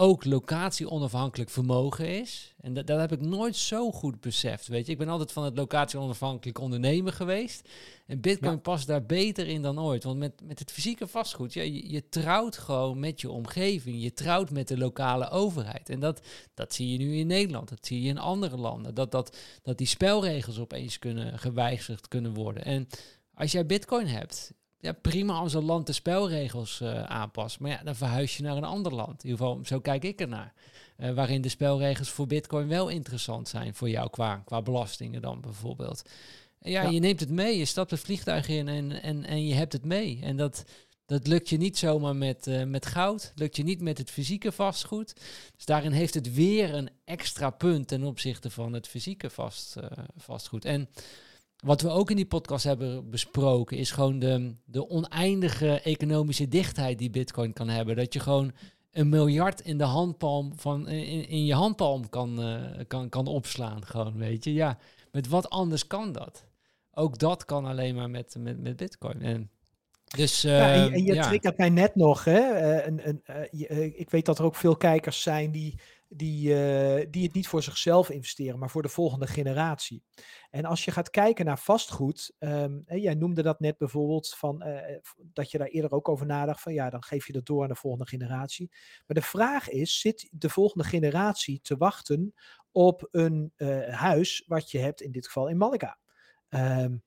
ook locatie onafhankelijk vermogen is. En dat, dat heb ik nooit zo goed beseft. Weet je, ik ben altijd van het locatie onafhankelijk ondernemen geweest. En Bitcoin ja. past daar beter in dan ooit. Want met, met het fysieke vastgoed, ja, je, je trouwt gewoon met je omgeving. Je trouwt met de lokale overheid. En dat, dat zie je nu in Nederland. Dat zie je in andere landen. Dat, dat, dat die spelregels opeens kunnen gewijzigd kunnen worden. En als jij Bitcoin hebt, ja, prima als een land de spelregels uh, aanpast. Maar ja, dan verhuis je naar een ander land. In ieder geval, zo kijk ik ernaar. Uh, waarin de spelregels voor bitcoin wel interessant zijn voor jou qua, qua belastingen dan bijvoorbeeld. Ja, ja, je neemt het mee, je stapt het vliegtuig in en, en, en je hebt het mee. En dat, dat lukt je niet zomaar met, uh, met goud, lukt je niet met het fysieke vastgoed. Dus daarin heeft het weer een extra punt ten opzichte van het fysieke vast, vastgoed. En wat we ook in die podcast hebben besproken, is gewoon de, de oneindige economische dichtheid die Bitcoin kan hebben. Dat je gewoon een miljard in de handpalm van in, in je handpalm kan, uh, kan, kan opslaan. Gewoon, weet je. Ja, met wat anders kan dat? Ook dat kan alleen maar met, met, met Bitcoin. En dus, uh, ja, en, en je ja. triggert mij net nog. Hè? Uh, een, een, je, ik weet dat er ook veel kijkers zijn die, die, uh, die het niet voor zichzelf investeren, maar voor de volgende generatie. En als je gaat kijken naar vastgoed, hè, jij noemde dat net bijvoorbeeld van uh, dat je daar eerder ook over nadacht van ja, dan geef je dat door aan de volgende generatie. Maar de vraag is, zit de volgende generatie te wachten op een uh, huis wat je hebt in dit geval in Malaga? Um,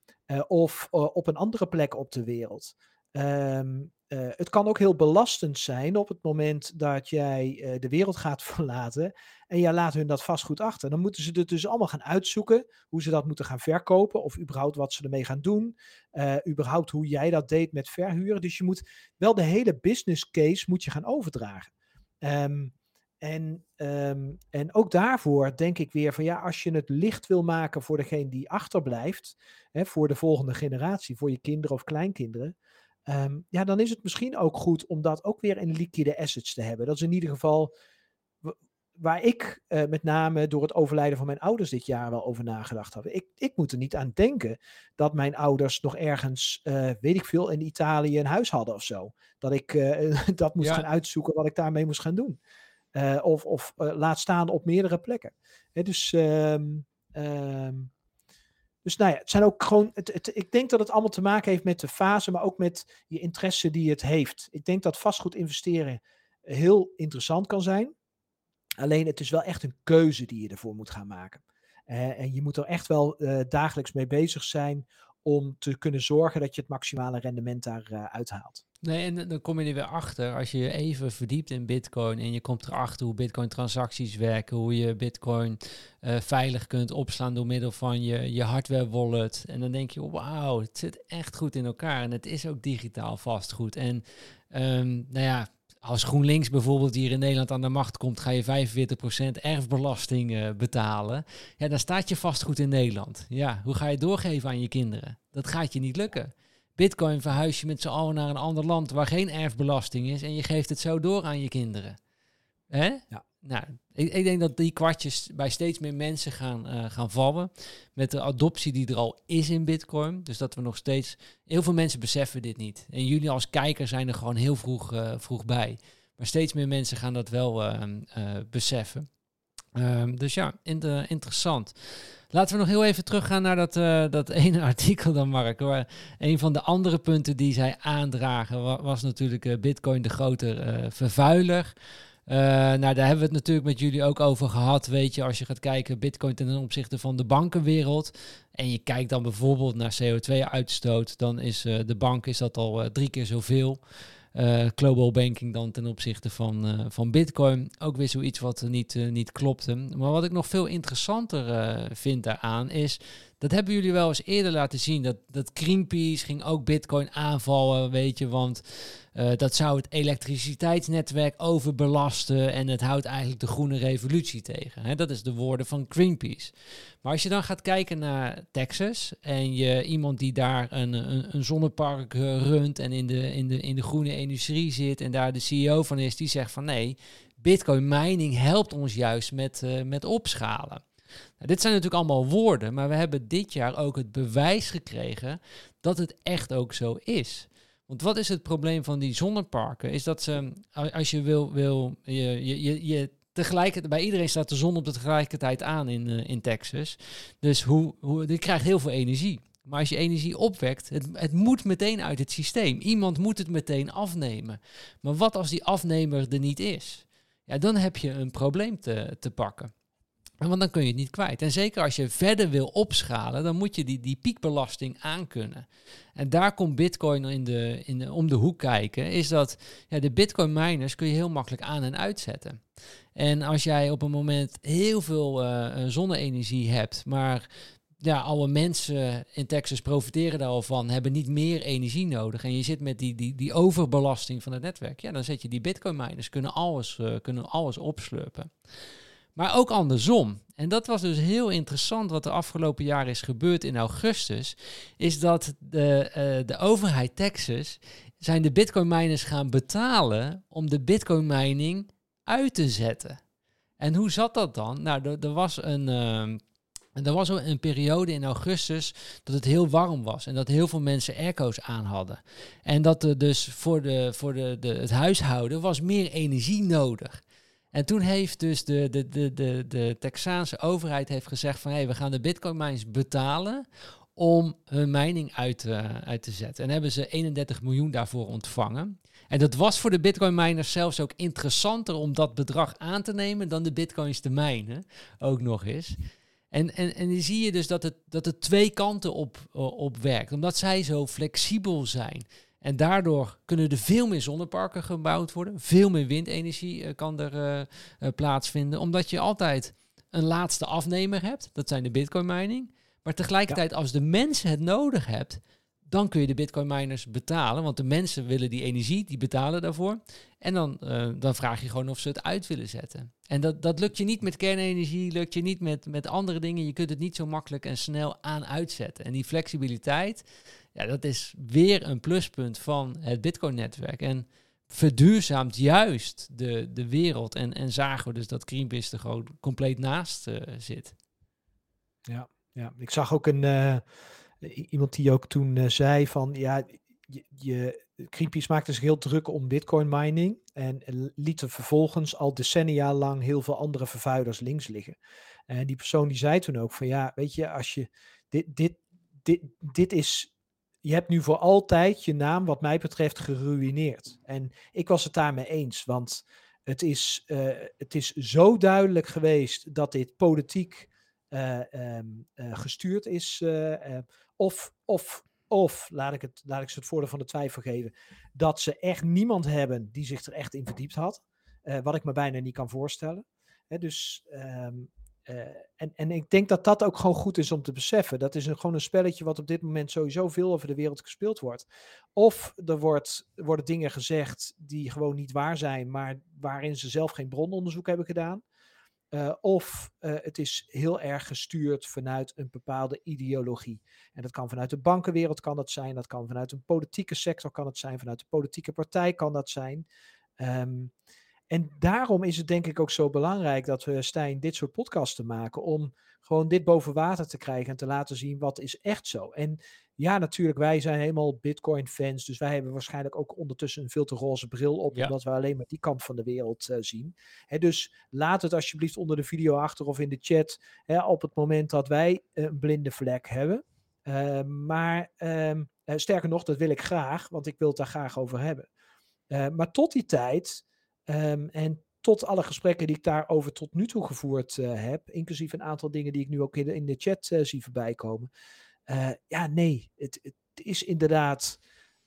of op een andere plek op de wereld? Um, uh, het kan ook heel belastend zijn op het moment dat jij uh, de wereld gaat verlaten en jij laat hun dat vastgoed achter. Dan moeten ze het dus allemaal gaan uitzoeken, hoe ze dat moeten gaan verkopen of überhaupt wat ze ermee gaan doen. Uh, überhaupt hoe jij dat deed met verhuren. Dus je moet wel de hele business case moet je gaan overdragen. Um, en, um, en ook daarvoor denk ik weer van ja, als je het licht wil maken voor degene die achterblijft, hè, voor de volgende generatie, voor je kinderen of kleinkinderen, Um, ja, dan is het misschien ook goed om dat ook weer in liquide assets te hebben. Dat is in ieder geval waar ik uh, met name door het overlijden van mijn ouders dit jaar wel over nagedacht had. Ik, ik moet er niet aan denken dat mijn ouders nog ergens, uh, weet ik veel, in Italië een huis hadden of zo. Dat ik uh, dat moest ja. gaan uitzoeken wat ik daarmee moest gaan doen. of of laat staan op meerdere plekken. He, dus um, um, dus nou ja, het zijn ook gewoon. Ik denk dat het allemaal te maken heeft met de fase, maar ook met je interesse die het heeft. Ik denk dat vastgoed investeren heel interessant kan zijn. Alleen het is wel echt een keuze die je ervoor moet gaan maken. Uh, en je moet er echt wel uh, dagelijks mee bezig zijn om te kunnen zorgen dat je het maximale rendement daaruit uh, uithaalt. Nee, en dan kom je er weer achter als je je even verdiept in Bitcoin en je komt erachter hoe Bitcoin-transacties werken, hoe je Bitcoin uh, veilig kunt opslaan door middel van je, je hardware wallet. En dan denk je, wauw, het zit echt goed in elkaar en het is ook digitaal vastgoed. En um, nou ja, als GroenLinks bijvoorbeeld hier in Nederland aan de macht komt, ga je 45% erfbelasting uh, betalen. Ja, dan staat je vastgoed in Nederland. Ja, hoe ga je doorgeven aan je kinderen? Dat gaat je niet lukken. Bitcoin verhuis je met z'n allen naar een ander land waar geen erfbelasting is en je geeft het zo door aan je kinderen. Hè? Ja. Nou, ik, ik, denk dat die kwartjes bij steeds meer mensen gaan, uh, gaan vallen. Met de adoptie die er al is in Bitcoin. Dus dat we nog steeds. Heel veel mensen beseffen dit niet. En jullie als kijker zijn er gewoon heel vroeg, uh, vroeg bij. Maar steeds meer mensen gaan dat wel uh, beseffen. Um, dus ja, inter interessant. Laten we nog heel even teruggaan naar dat, dat ene artikel dan, Mark. Waar een van de andere punten die zij aandragen was, was natuurlijk Bitcoin de grote vervuiler. Uh, nou, daar hebben we het natuurlijk met jullie ook over gehad. Weet je, als je gaat kijken, Bitcoin ten opzichte van de bankenwereld. En je kijkt dan bijvoorbeeld naar CO2-uitstoot, dan is uh, de bank is dat al uh, drie keer zoveel. Global banking dan ten opzichte van, van Bitcoin. Ook weer zoiets wat niet, niet klopte. Maar wat ik nog veel interessanter vind daaraan is. Dat hebben jullie wel eens eerder laten zien. Dat, dat Greenpeace ging ook Bitcoin aanvallen, weet je. Want dat zou het elektriciteitsnetwerk overbelasten. En het houdt eigenlijk de groene revolutie tegen. Hè? Dat is de woorden van Greenpeace. Maar als je dan gaat kijken naar Texas en je iemand die daar een, een, een zonnepark runt en in de, in, de, in de groene industrie zit en daar de CEO van is, die zegt van nee, Bitcoin mining helpt ons juist met, uh, met opschalen. Nou, dit zijn natuurlijk allemaal woorden, maar we hebben dit jaar ook het bewijs gekregen dat het echt ook zo is. Want wat is het probleem van die zonneparken? Is dat ze, als je wil, wil je, je, je tegelijkertijd, bij iedereen staat de zon op de tegelijkertijd aan in, uh, in Texas. Dus hoe, hoe, je krijgt heel veel energie. Maar als je energie opwekt, het, het moet meteen uit het systeem. Iemand moet het meteen afnemen. Maar wat als die afnemer er niet is? Ja, dan heb je een probleem te, te pakken. Want dan kun je het niet kwijt. En zeker als je verder wil opschalen, dan moet je die, die piekbelasting aankunnen. En daar komt Bitcoin in de, in de, om de hoek kijken. Is dat ja, de Bitcoin miners kun je heel makkelijk aan en uitzetten. En als jij op een moment heel veel uh, zonne-energie hebt, maar ja, alle mensen in Texas profiteren daar al van, hebben niet meer energie nodig. En je zit met die, die, die overbelasting van het netwerk. Ja, dan zet je die bitcoin miners, kunnen alles, uh, kunnen alles opslurpen. Maar ook andersom. En dat was dus heel interessant wat er afgelopen jaar is gebeurd in augustus. Is dat de, uh, de overheid Texas zijn de bitcoin miners gaan betalen om de bitcoin mining uit te zetten. En hoe zat dat dan? Nou, er, was een. Uh, er was een periode in augustus dat het heel warm was en dat heel veel mensen airco's aan hadden. En dat er dus voor, de, voor de, de, het huishouden was meer energie nodig. En toen heeft dus de, de, de, de, de Texaanse overheid heeft gezegd van hé, hey, we gaan de bitcoin mines betalen om hun mining uit, uh, uit te zetten. En hebben ze 31 miljoen daarvoor ontvangen. En dat was voor de bitcoin miners zelfs ook interessanter om dat bedrag aan te nemen dan de bitcoins te mijnen, ook nog eens. En, en, en dan zie je dus dat het, dat het twee kanten op, op werkt, omdat zij zo flexibel zijn. En daardoor kunnen er veel meer zonneparken gebouwd worden, veel meer windenergie uh, kan er uh, uh, plaatsvinden, omdat je altijd een laatste afnemer hebt, dat zijn de bitcoin mining. Maar tegelijkertijd, als de mensen het nodig hebt, dan kun je de bitcoin miners betalen. Want de mensen willen die energie, die betalen daarvoor. En dan, uh, dan vraag je gewoon of ze het uit willen zetten. En dat, dat lukt je niet met kernenergie, lukt je niet met, met andere dingen. Je kunt het niet zo makkelijk en snel aan uitzetten. En die flexibiliteit, ja, dat is weer een pluspunt van het bitcoin-netwerk. En verduurzaamt juist de, de wereld. En, en zagen we dus dat Greenpeace er gewoon compleet naast uh, zit. Ja, ja, ik zag ook een... Uh iemand die ook toen uh, zei van ja, je, je, maakte zich heel druk om bitcoin mining en liet er vervolgens al decennia lang heel veel andere vervuilers links liggen. En die persoon die zei toen ook van ja, weet je, als je dit, dit, dit, dit is, je hebt nu voor altijd je naam wat mij betreft geruineerd. En ik was het daarmee eens, want het is, uh, het is zo duidelijk geweest dat dit politiek um, uh, gestuurd is. Uh, of, of, of laat ik, het, laat ik ze het voordeel van de twijfel geven, dat ze echt niemand hebben die zich er echt in verdiept had. wat ik me bijna niet kan voorstellen. dus, um, en, en ik denk dat dat ook gewoon goed is om te beseffen. Dat is een, gewoon een spelletje wat op dit moment sowieso veel over de wereld gespeeld wordt. Of er wordt, worden dingen gezegd die gewoon niet waar zijn, maar waarin ze zelf geen brononderzoek hebben gedaan. Uh, of uh, het is heel erg gestuurd vanuit een bepaalde ideologie. En dat kan vanuit de bankenwereld kan dat zijn, dat kan vanuit een politieke sector kan het zijn, vanuit de politieke partij kan dat zijn. Um, en daarom is het denk ik ook zo belangrijk dat we Stijn dit soort podcasten maken om gewoon dit boven water te krijgen en te laten zien wat is echt zo. En ja, natuurlijk, wij zijn helemaal Bitcoin-fans. Dus wij hebben waarschijnlijk ook ondertussen een veel te roze bril op. Ja. Omdat we alleen maar die kant van de wereld uh, zien. Hè, dus laat het alsjeblieft onder de video achter of in de chat. Hè, op het moment dat wij een blinde vlek hebben. Uh, maar uh, sterker nog, dat wil ik graag, want ik wil het daar graag over hebben. maar tot die tijd. Um, en tot alle gesprekken die ik daarover tot nu toe gevoerd heb, inclusief een aantal dingen die ik nu ook in de, in de chat zie voorbij komen. Ja, nee, het, het is inderdaad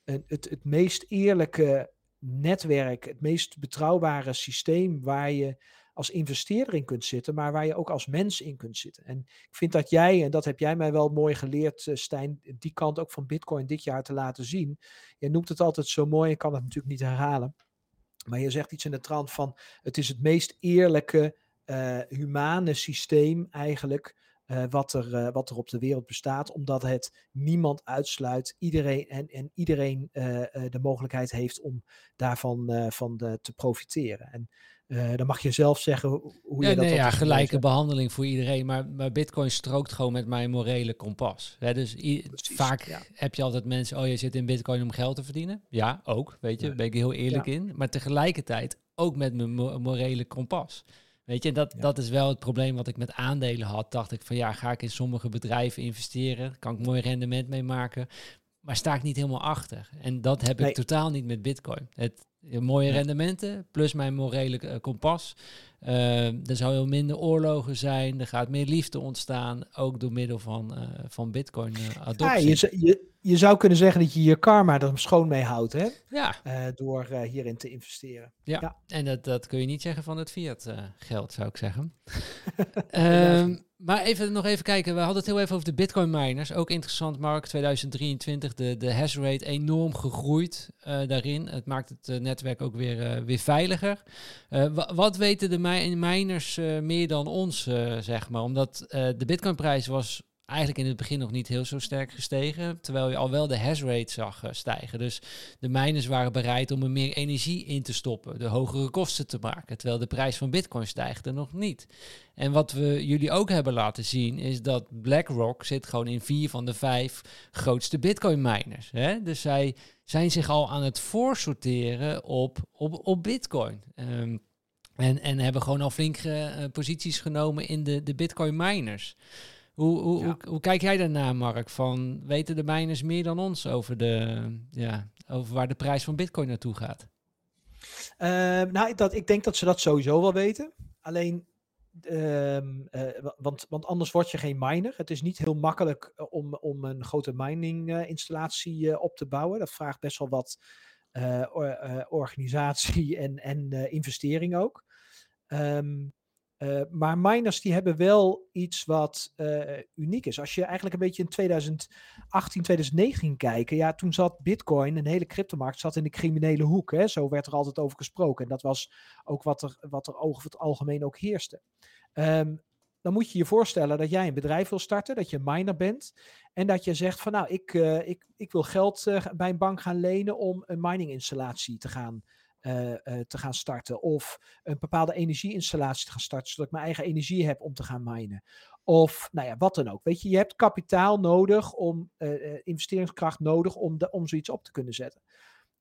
een, het, het meest eerlijke netwerk, het meest betrouwbare systeem waar je als investeerder in kunt zitten, maar waar je ook als mens in kunt zitten. En ik vind dat jij, en dat heb jij mij wel mooi geleerd, uh, Stijn, die kant ook van Bitcoin dit jaar te laten zien. Je noemt het altijd zo mooi, ik kan het natuurlijk niet herhalen. Maar je zegt iets in de trant van: het is het meest eerlijke, uh, humane systeem eigenlijk. Uh, wat, er, wat er op de wereld bestaat, omdat het niemand uitsluit, iedereen en, en iedereen de mogelijkheid heeft om daarvan van de, te profiteren. En dan mag je zelf zeggen hoe je ja, dat... Nee, ja, gelijke behandeling voor iedereen. Maar, maar Bitcoin strookt gewoon met mijn morele kompas. Hè, dus vaak heb je altijd mensen... Oh, je zit in Bitcoin om geld te verdienen. Ja, ook. Weet je, daar ben ik heel eerlijk in. Maar tegelijkertijd ook met mijn morele kompas. Weet je, dat, dat is wel het probleem wat ik met aandelen had. Dacht ik van ja, ga ik in sommige bedrijven investeren? Kan ik mooi rendement mee maken? Maar sta ik niet helemaal achter. En dat heb ik totaal niet met Bitcoin. Het, mooie rendementen, plus mijn morele uh, kompas. Uh, er zou heel minder oorlogen zijn, er gaat meer liefde ontstaan, ook door middel van, uh, van bitcoin adoptie. Ja, je, je, je zou kunnen zeggen dat je je karma er schoon mee houdt, hè? Ja. door hierin te investeren. Ja, ja. en dat, dat kun je niet zeggen van het fiat geld, zou ik zeggen. um, Maar even nog even kijken. We hadden het heel even over de Bitcoin miners. Ook interessant, Mark. 2023, de, de hash rate enorm gegroeid uh, daarin. Het maakt het uh, netwerk ook weer, uh, weer veiliger. wat weten de miners meer dan ons, zeg maar? Omdat de Bitcoin-prijs was eigenlijk in het begin nog niet heel zo sterk gestegen. Terwijl je al wel de hash rate zag uh, stijgen. Dus de miners waren bereid om er meer energie in te stoppen. De hogere kosten te maken. Terwijl de prijs van bitcoin stijgt er nog niet. En wat we jullie ook hebben laten zien is dat BlackRock zit gewoon in vier van de vijf grootste bitcoin miners. Hè? Dus zij zijn zich al aan het voorsorteren op, op, op bitcoin. Um, en, en hebben gewoon al flink uh, posities genomen in de, de bitcoin miners. Hoe, hoe, hoe, hoe, kijk jij daarna, Mark? Van, weten de miners meer dan ons over, de, ja, over waar de prijs van bitcoin naartoe gaat? Uh, nou, dat, ik denk dat ze dat sowieso wel weten. Alleen, uh, uh, want, want anders word je geen miner. Het is niet heel makkelijk eh, om, om een grote mining eh, installatie op te bouwen. Dat vraagt best wel wat or, organisatie en, en investering ook. Um, uh, maar miners die hebben wel iets wat uh, uniek is. Als je eigenlijk een beetje in 2018, 2019 kijkt, ja, toen zat Bitcoin, een hele cryptomarkt, zat in de criminele hoek. Hè? Zo werd er altijd over gesproken. En dat was ook wat er, wat er over het algemeen ook heerste. Um, dan moet je je voorstellen dat jij een bedrijf wil starten, dat je een miner bent. En dat je zegt van nou, ik, uh, ik, ik wil geld bij een bank gaan lenen om een mining installatie te gaan te gaan starten. Of een bepaalde energieinstallatie te gaan starten, zodat ik mijn eigen energie heb om te gaan minen. Of nou ja, wat dan ook. Weet je, je hebt kapitaal nodig om, uh, investeringskracht nodig om, de, om zoiets op te kunnen zetten.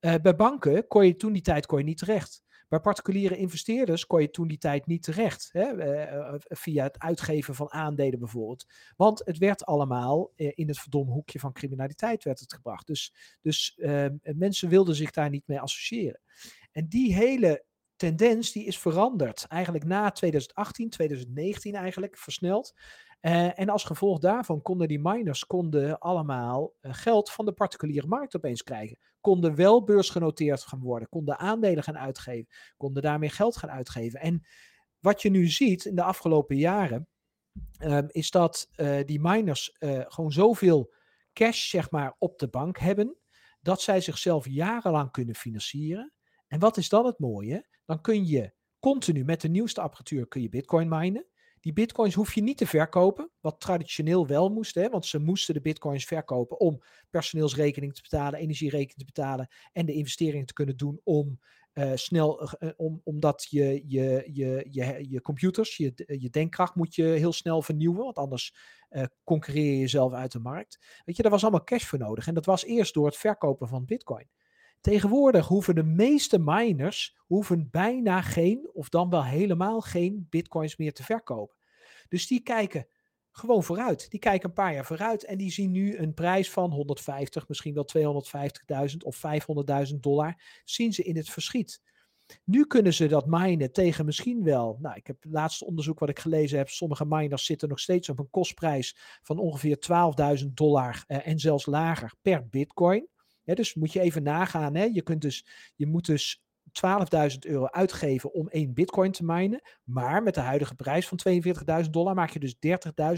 bij banken kon je toen die tijd kon je niet terecht. Bij particuliere investeerders kon je toen die tijd niet terecht. Hè? via het uitgeven van aandelen bijvoorbeeld. Want het werd allemaal in het verdomme hoekje van criminaliteit werd het gebracht. Dus, dus mensen wilden zich daar niet mee associëren. En die hele tendens die is veranderd. Eigenlijk na 2018, 2019 eigenlijk, versneld. Uh, en als gevolg daarvan konden die miners konden allemaal uh, geld van de particuliere markt opeens krijgen. Konden wel beursgenoteerd gaan worden, konden aandelen gaan uitgeven, konden daarmee geld gaan uitgeven. En wat je nu ziet in de afgelopen jaren, uh, is dat uh, die miners gewoon zoveel cash zeg maar, op de bank hebben, dat zij zichzelf jarenlang kunnen financieren. En wat is dan het mooie? Dan kun je continu met de nieuwste apparatuur kun je bitcoin minen. Die bitcoins hoef je niet te verkopen, wat traditioneel wel moest, hè, want ze moesten de bitcoins verkopen om personeelsrekening te betalen, energierekening te betalen en de investeringen te kunnen doen om uh, snel, uh, om, omdat je, je, je, je, je computers, je, je denkkracht moet je heel snel vernieuwen, want anders uh, concurreer je jezelf uit de markt. Weet je, daar was allemaal cash voor nodig en dat was eerst door het verkopen van bitcoin. Tegenwoordig hoeven de meeste miners hoeven bijna geen, of dan wel helemaal geen bitcoins meer te verkopen. Dus die kijken gewoon vooruit. Die kijken een paar jaar vooruit en die zien nu een prijs van 150, misschien wel 250.000 of 500.000 dollar, zien ze in het verschiet. Nu kunnen ze dat minen tegen misschien wel. Nou, ik heb het laatste onderzoek wat ik gelezen heb. Sommige miners zitten nog steeds op een kostprijs van ongeveer 12.000 dollar eh, en zelfs lager per bitcoin. Dus moet je even nagaan. Hè? Je, kunt dus, je moet dus 12.000 euro uitgeven om één bitcoin te minen. Maar met de huidige prijs van 42.000 dollar maak je dus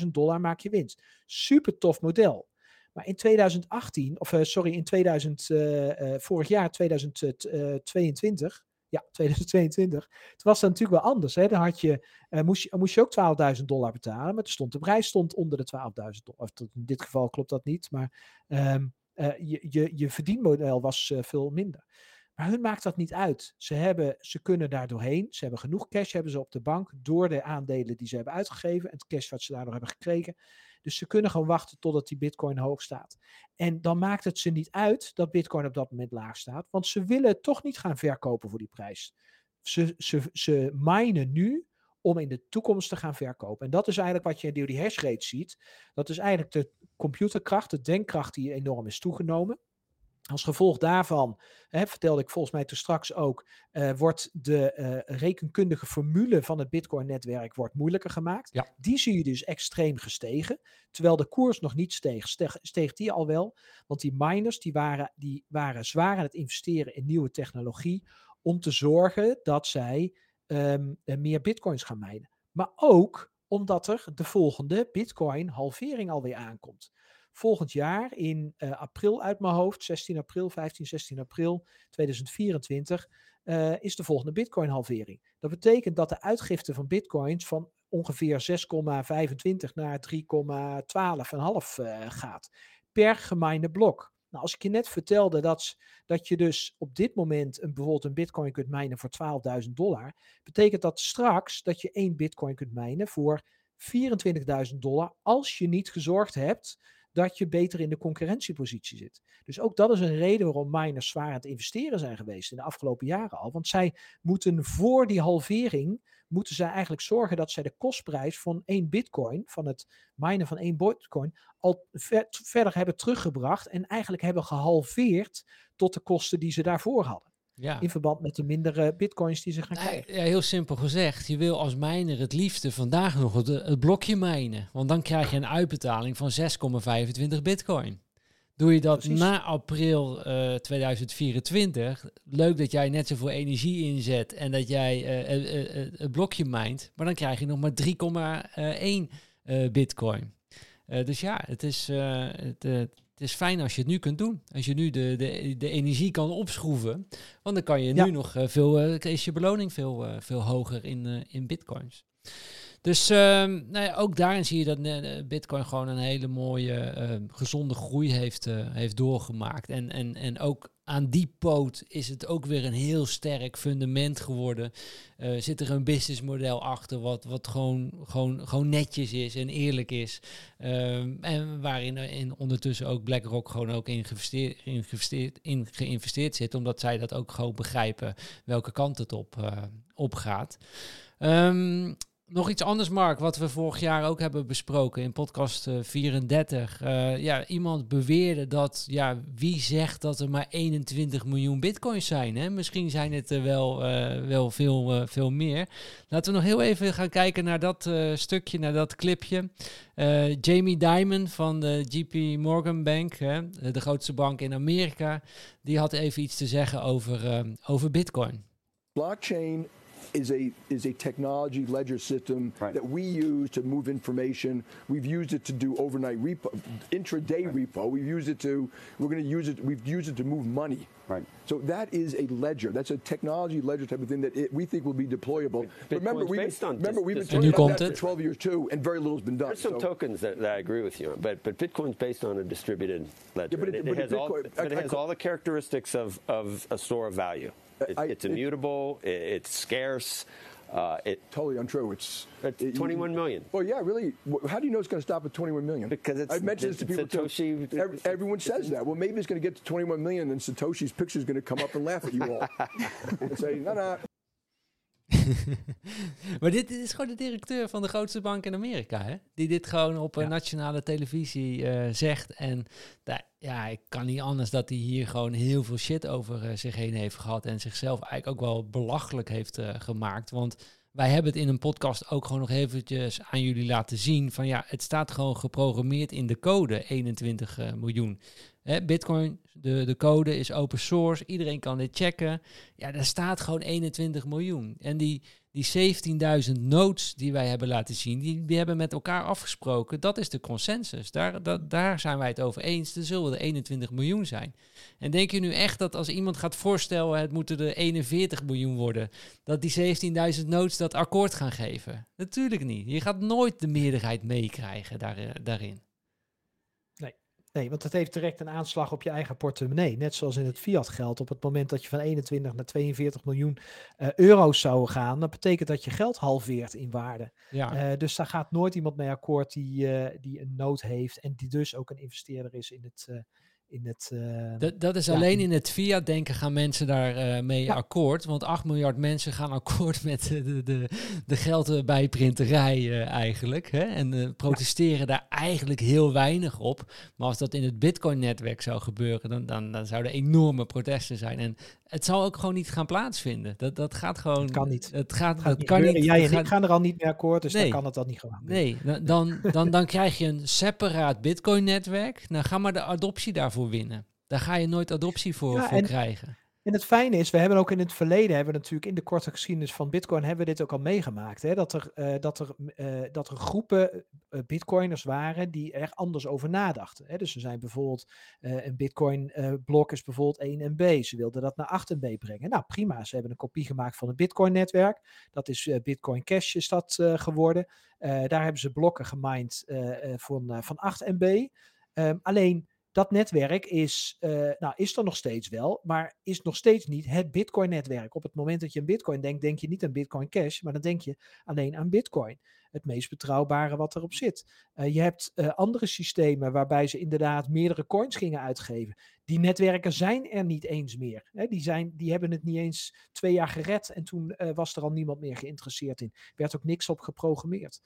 30.000 dollar maak je winst. Super tof model. Maar in 2018, of uh, sorry, in 2000, uh, uh, vorig jaar 2022, ja, 2022, toen was dat natuurlijk wel anders. Hè? Dan had je, moest, je, moest je ook 12.000 dollar betalen, maar stond, de prijs stond onder de 12.000 dollar. in dit geval klopt dat niet, maar um, je, je, je verdienmodel was veel minder. Maar hun maakt dat niet uit. Ze, hebben, ze kunnen daar doorheen. Ze hebben genoeg cash hebben ze op de bank door de aandelen die ze hebben uitgegeven en het cash wat ze daardoor hebben gekregen. Dus ze kunnen gewoon wachten totdat die bitcoin hoog staat. En dan maakt het ze niet uit dat bitcoin op dat moment laag staat, want ze willen toch niet gaan verkopen voor die prijs. Ze, ze, ze minen nu om in de toekomst te gaan verkopen. En dat is eigenlijk wat je in die hash rate ziet. Dat is eigenlijk de computerkracht, de denkkracht die enorm is toegenomen. Als gevolg daarvan, hè, vertelde ik volgens mij toen straks ook, uh, wordt de uh, rekenkundige formule van het Bitcoin-netwerk wordt moeilijker gemaakt. Ja. Die zie je dus extreem gestegen, terwijl de koers nog niet steeg. Steeg, steeg die al wel, want die miners die waren, die waren zwaar aan het investeren in nieuwe technologie om te zorgen dat zij um, meer Bitcoins gaan mijnen. Maar ook omdat er de volgende Bitcoin-halvering alweer aankomt volgend jaar in uh, april uit mijn hoofd, 16 april, 15, 16 april 2024, uh, is de volgende Bitcoin halvering. Dat betekent dat de uitgifte van Bitcoins van ongeveer 6,25 naar 3,12,5 uh, gaat per gemijnde blok. Nou, als ik je net vertelde dat, dat je dus op dit moment een, bijvoorbeeld een bitcoin kunt mijnen voor 12.000 dollar, betekent dat straks dat je één bitcoin kunt mijnen voor 24.000 dollar als je niet gezorgd hebt dat je beter in de concurrentiepositie zit. Dus ook dat is een reden waarom miners zwaar aan het investeren zijn geweest in de afgelopen jaren al. Want zij moeten voor die halvering, moeten zij eigenlijk zorgen dat zij de kostprijs van één bitcoin, van het minen van één bitcoin, al verder hebben teruggebracht en eigenlijk hebben gehalveerd tot de kosten die ze daarvoor hadden. Ja. In verband met de mindere bitcoins die ze gaan krijgen. Ja, heel simpel gezegd. Je wil als miner het liefste vandaag nog het, het blokje mijnen. Want dan krijg je een uitbetaling van 6,25 bitcoin. Doe je dat na april uh, eh, 2024, leuk dat jij net zoveel energie inzet en dat jij uh, uh, het blokje mijnt, maar dan krijg je nog maar 3,1 bitcoin. dus ja, het is, het, het is fijn als je het nu kunt doen. Als je nu de, de, de energie kan opschroeven. Want dan kan je nu nog uh, veel, uh, is je beloning veel, uh, veel hoger in, in bitcoins. Dus ehm, nou ook daarin zie je dat Bitcoin gewoon een hele mooie, ehm, gezonde groei heeft, heeft doorgemaakt. En, en, en ook aan die poot is het ook weer een heel sterk fundament geworden. Zit er een businessmodel achter wat, wat gewoon, gewoon, gewoon netjes is en eerlijk is. Um, en waarin in ondertussen ook BlackRock gewoon ook in geïnvesteerd, in, geïnvesteerd, in geïnvesteerd zit. Omdat zij dat ook gewoon begrijpen welke kant het op, op gaat. Um, nog iets anders, Mark, wat we vorig jaar ook hebben besproken in podcast 34. Uh, eh, ja, iemand beweerde dat, ja, wie zegt dat er maar 21 miljoen bitcoins zijn? Hè? Misschien zijn het er wel, uh, wel veel, veel meer. Laten we nog heel even gaan kijken naar dat stukje, naar dat clipje. Jamie Dimon van de JP Morgan Bank, hè, de grootste bank in Amerika, die had even iets te zeggen over, over bitcoin. Blockchain is a is a technology ledger system right. that we use to move information. We've used it to do overnight repo, intraday right. repo. We've used it to we're going to use it. We've used it to move money. Right. So that is a ledger. That's a technology ledger type of thing that it, we think will be deployable. remember, we've based been, on remember we've been talking about that for 12 years too, and very little's been done. There's some so. tokens that, that, I agree with you on, but but Bitcoin's based on a distributed ledger. Yeah, but it, it, but it has, Bitcoin, all, but it has all the characteristics of, of a store of value. It, I, it's immutable. It, it's scarce. Uh, it totally untrue. It's, it's 21 million. Well, yeah, really. How do you know it's going to stop at 21 million? Because it's, I've mentioned this to people Satoshi. Too. Every, everyone says that. Well, maybe it's going to get to 21 million, and Satoshi's picture is going to come up and laugh at you all and say, "No, no." maar dit, dit, is gewoon de directeur van de grootste bank in Amerika, hè? Die dit gewoon op ja. nationale televisie uh, zegt. En daar, Ja, ik kan niet anders dat hij hier gewoon heel veel shit over zich heen heeft gehad. En zichzelf eigenlijk ook wel belachelijk heeft gemaakt. Want wij hebben het in een podcast ook gewoon nog eventjes aan jullie laten zien. Van ja, het staat gewoon geprogrammeerd in de code 21 miljoen. Bitcoin, de, de code is open source. Iedereen kan dit checken. Ja, daar staat gewoon 21 miljoen. En die, die 17.000 nodes die wij hebben laten zien, die, die hebben met elkaar afgesproken. Dat is de consensus. Daar, dat, daar zijn wij het over eens. Er zullen er 21 miljoen zijn. En denk je nu echt dat als iemand gaat voorstellen, het moeten er 41 miljoen worden, dat die 17.000 nodes dat akkoord gaan geven? Natuurlijk niet. Je gaat nooit de meerderheid meekrijgen daar, eh, daarin. Nee, want het heeft direct een aanslag op je eigen portemonnee. Net zoals in het fiat geld. Op het moment dat je van 21 naar 42 miljoen uh, euro's zou gaan, dat betekent dat je geld halveert in waarde. Ja. Uh, dus daar gaat nooit iemand mee akkoord die, uh, die een nood heeft en die dus ook een investeerder is in het, in het... Uh, dat, dat is alleen in het fiat-denken gaan mensen daar uh, mee akkoord. Want 8 miljard mensen gaan akkoord met de, de, de geldbijprinterij uh, eigenlijk. Hè? En protesteren daar eigenlijk heel weinig op. Maar als dat in het bitcoin-netwerk zou gebeuren, dan, dan, dan zouden enorme protesten zijn. En het zal ook gewoon niet gaan plaatsvinden. Dat, dat gaat gewoon. Het kan niet. Het gaat, het kan niet. Jij en ik gaan er al niet meer akkoord, dus dan kan het dan niet gewoon. Nee, dan, dan, dan krijg je een separaat Bitcoin-netwerk. Nou, ga maar de adoptie daarvoor winnen. Daar ga je nooit adoptie voor, voor krijgen. En het fijne is, we hebben ook in het verleden, hebben we natuurlijk in de korte geschiedenis van Bitcoin, hebben we dit ook al meegemaakt. Hè? Dat, er, uh, dat, er, uh, dat er groepen uh, Bitcoiners waren die er anders over nadachten. Hè? Dus er zijn bijvoorbeeld, een Bitcoin-blok is bijvoorbeeld 1 MB. Ze wilden dat naar 8 MB brengen. Nou prima, ze hebben een kopie gemaakt van het Bitcoin-netwerk. Dat is Bitcoin Cash is dat geworden. daar hebben ze blokken gemined van, van 8 MB. Um, alleen dat netwerk is, uh, nou, is er nog steeds wel, maar is nog steeds niet het Bitcoin-netwerk. Op het moment dat je aan Bitcoin denkt, denk je niet aan Bitcoin Cash, maar dan denk je alleen aan Bitcoin. Het meest betrouwbare wat erop zit. Uh, je hebt uh, andere systemen waarbij ze inderdaad meerdere coins gingen uitgeven. Die netwerken zijn er niet eens meer. Hè? Die, zijn, die hebben het niet eens twee jaar gered en toen was er al niemand meer geïnteresseerd in. Er werd ook niks op geprogrammeerd.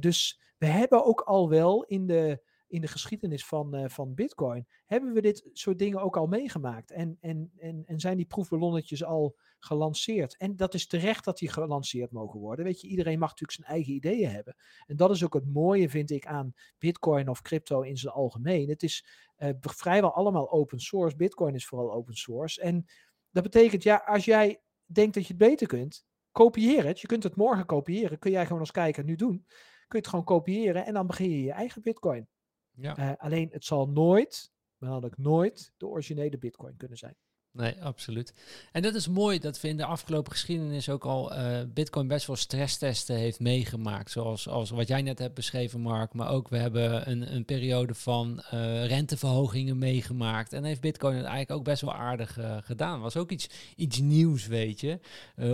dus we hebben ook al wel in de in de geschiedenis van, uh, van Bitcoin, hebben we dit soort dingen ook al meegemaakt. En, en, en, en zijn die proefballonnetjes al gelanceerd. En dat is terecht dat die gelanceerd mogen worden. Weet je, iedereen mag natuurlijk zijn eigen ideeën hebben. En dat is ook het mooie, vind ik, aan Bitcoin of crypto in zijn algemeen. Het is uh, vrijwel allemaal open source. Bitcoin is vooral open source. En dat betekent, ja, als jij denkt dat je het beter kunt, kopieer het. Je kunt het morgen kopiëren. Kun jij gewoon als kijker nu doen. Kun je het gewoon kopiëren en dan begin je je eigen Bitcoin. Ja. Uh, alleen het zal nooit, maar dan ook nooit, de originele Bitcoin kunnen zijn. Nee, absoluut. En dat is mooi dat we in de afgelopen geschiedenis ook al uh, Bitcoin best wel stresstesten heeft meegemaakt. Zoals als wat jij net hebt beschreven, Mark. Maar ook we hebben een, een periode van uh, renteverhogingen meegemaakt. En heeft Bitcoin het eigenlijk ook best wel aardig uh, gedaan. Was ook iets, iets nieuws, weet je.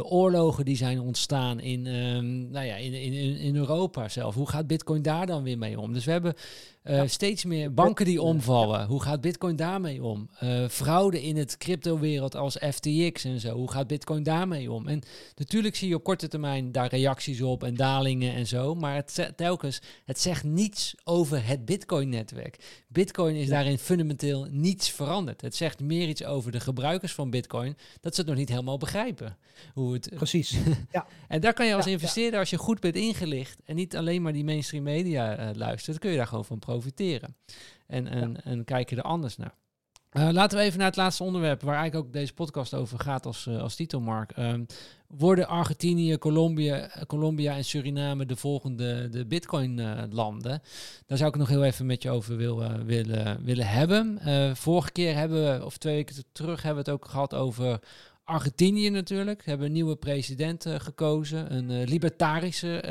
oorlogen die zijn ontstaan in, um, nou ja, in, in, in Europa zelf. Hoe gaat Bitcoin daar dan weer mee om? Dus we hebben uh, steeds meer banken die omvallen. Hoe gaat Bitcoin daarmee om? Uh, fraude in het cryptowereld als FTX en zo. Hoe gaat Bitcoin daarmee om? En natuurlijk zie je op korte termijn daar reacties op en dalingen en zo. Maar het, telkens, het zegt niets over het Bitcoin-netwerk. Bitcoin is daarin fundamenteel niets veranderd. Het zegt meer iets over de gebruikers van Bitcoin, dat ze het nog niet helemaal begrijpen. Hoe het, Precies. ja. En daar kan je als investeerder, als je goed bent ingelicht en niet alleen maar die mainstream media uh, luistert, kun je daar gewoon van profiteren. En, en, en kijk je er anders naar. Uh, laten we even naar het laatste onderwerp, waar eigenlijk ook deze podcast over gaat als, uh, als titel, Mark. Um, worden Argentinië, Colombia, Colombia en Suriname de volgende de Bitcoin-landen? Uh, Daar zou ik nog heel even met je over wil, willen, willen hebben. vorige keer hebben we, of twee weken terug, hebben we het ook gehad over Argentinië natuurlijk. Hebben een nieuwe president uh, gekozen. Een uh, libertarische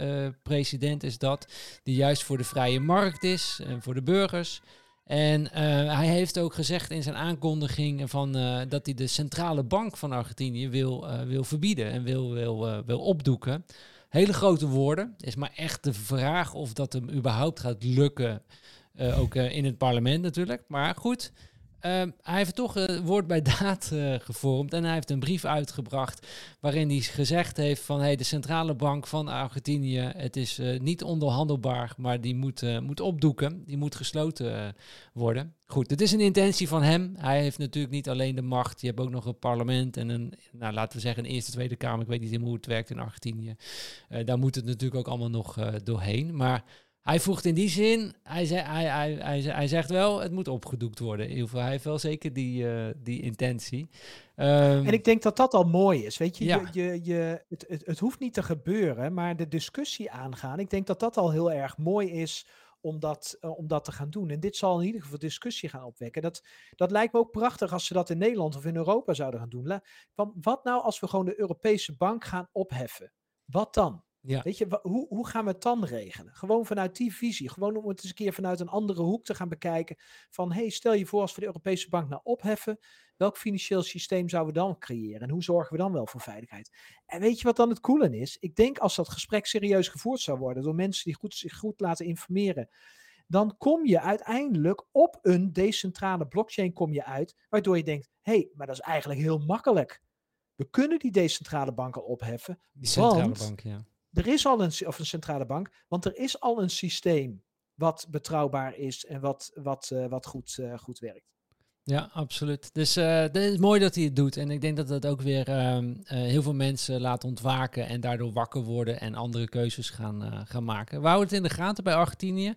uh, president is dat. Die juist voor de vrije markt is en voor de burgers. En hij heeft ook gezegd in zijn aankondiging van, dat hij de centrale bank van Argentinië wil, wil verbieden en wil, wil, wil opdoeken. Hele grote woorden. Is maar echt de vraag of dat hem überhaupt gaat lukken. ook in het parlement natuurlijk. Maar goed, hij heeft toch uh, woord bij daad uh, gevormd en hij heeft een brief uitgebracht waarin hij gezegd heeft van hey, de centrale bank van Argentinië, het is uh, niet onderhandelbaar, maar die moet, moet opdoeken, die moet gesloten worden. Goed, het is een intentie van hem. Hij heeft natuurlijk niet alleen de macht, je hebt ook nog een parlement en een, nou, laten we zeggen, een Eerste Tweede Kamer. Ik weet niet helemaal hoe het werkt in Argentinië. daar moet het natuurlijk ook allemaal nog doorheen, maar hij voegt in die zin, hij, zei, hij, hij, hij, hij, zegt wel, het moet opgedoekt worden. In ieder geval, hij heeft wel zeker die, uh, die intentie. Um, en ik denk dat dat al mooi is. Weet je, ja. je, je, je, het, het, het hoeft niet te gebeuren, maar de discussie aangaan. Ik denk dat dat al heel erg mooi is om dat, uh, om dat te gaan doen. En dit zal in ieder geval discussie gaan opwekken. Dat, dat lijkt me ook prachtig als ze dat in Nederland of in Europa zouden gaan doen. Want wat nou als we gewoon de Europese bank gaan opheffen? Wat dan? Ja. Weet je, hoe, hoe gaan we het dan regelen? Gewoon vanuit die visie. Gewoon om het eens een keer vanuit een andere hoek te gaan bekijken. Van hey, stel je voor als we de Europese bank nou opheffen. Welk financieel systeem zouden we dan creëren? En hoe zorgen we dan wel voor veiligheid? En weet je wat dan het coole is? Ik denk als dat gesprek serieus gevoerd zou worden door mensen die goed, zich goed laten informeren. Dan kom je uiteindelijk op een decentrale blockchain kom je uit. Waardoor je denkt, hé, hey, maar dat is eigenlijk heel makkelijk. We kunnen die decentrale banken opheffen. Die centrale bank, ja er is al een, of een centrale bank, want er is al een systeem wat betrouwbaar is en wat, wat, uh, wat goed, uh, goed werkt. Ja, absoluut. Dus uh, het is mooi dat hij het doet. En ik denk dat dat ook weer uh, heel veel mensen laat ontwaken en daardoor wakker worden en andere keuzes gaan, gaan maken. We houden het in de gaten bij Argentinië.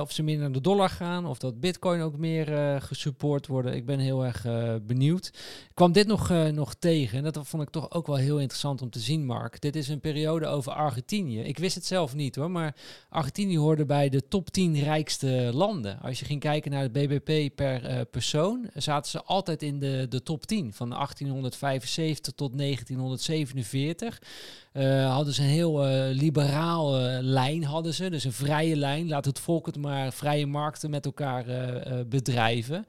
Of ze meer naar de dollar gaan, of dat bitcoin ook meer gesupport worden. Ik ben heel erg benieuwd. Ik kwam dit nog, nog tegen en dat vond ik toch ook wel heel interessant om te zien, Mark. Dit is een periode over Argentinië. Ik wist het zelf niet hoor, maar Argentinië hoorde bij de top 10 rijkste landen. Als je ging kijken naar het BBP per persoon zaten ze altijd in de, de top 10. Van 1875 tot 1947 uh, hadden ze een heel liberaal lijn. Hadden ze, dus een vrije lijn. Laat het volk het maar vrije markten met elkaar uh, bedrijven.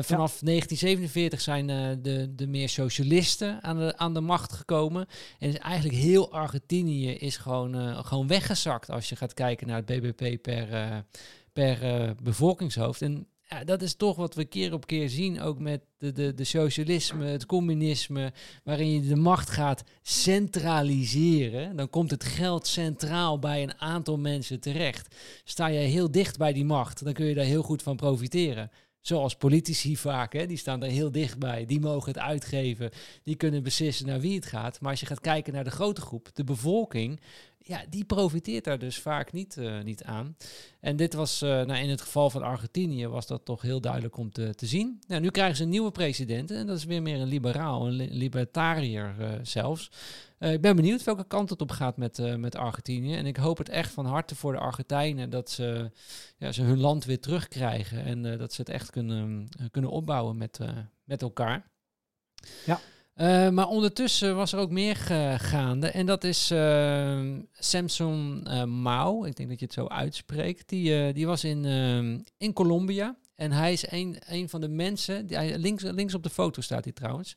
vanaf 1947 zijn de, de meer socialisten aan de, aan de macht gekomen. En is eigenlijk heel Argentinië is gewoon, gewoon weggezakt als je gaat kijken naar het BBP per, per bevolkingshoofd. En ja, dat is toch wat we keer op keer zien, ook met de, de, de socialisme, het communisme, waarin je de macht gaat centraliseren. Dan komt het geld centraal bij een aantal mensen terecht. Sta je heel dicht bij die macht, dan kun je daar heel goed van profiteren. Zoals politici vaak, hè, die staan daar heel dichtbij. Die mogen het uitgeven, die kunnen beslissen naar wie het gaat. Maar als je gaat kijken naar de grote groep, de bevolking, ja, die profiteert daar dus vaak niet, uh, niet aan. En dit was, uh, nou, in het geval van Argentinië, was dat toch heel duidelijk om te, te zien. Nou, nu krijgen ze een nieuwe president en dat is weer meer een liberaal, een li libertariër uh, zelfs. Ik ben benieuwd welke kant het op gaat met, met Argentinië. En ik hoop het echt van harte voor de Argentijnen dat ze, ja, ze hun land weer terugkrijgen. En dat ze het echt kunnen, kunnen opbouwen met, met elkaar. Ja. Uh, maar ondertussen was er ook meer gaande. En dat is uh, Samson Mao. Ik denk dat je het zo uitspreekt. Die, die was in, in Colombia. En hij is een, een van de mensen, die, hij, links, links op de foto staat hij trouwens.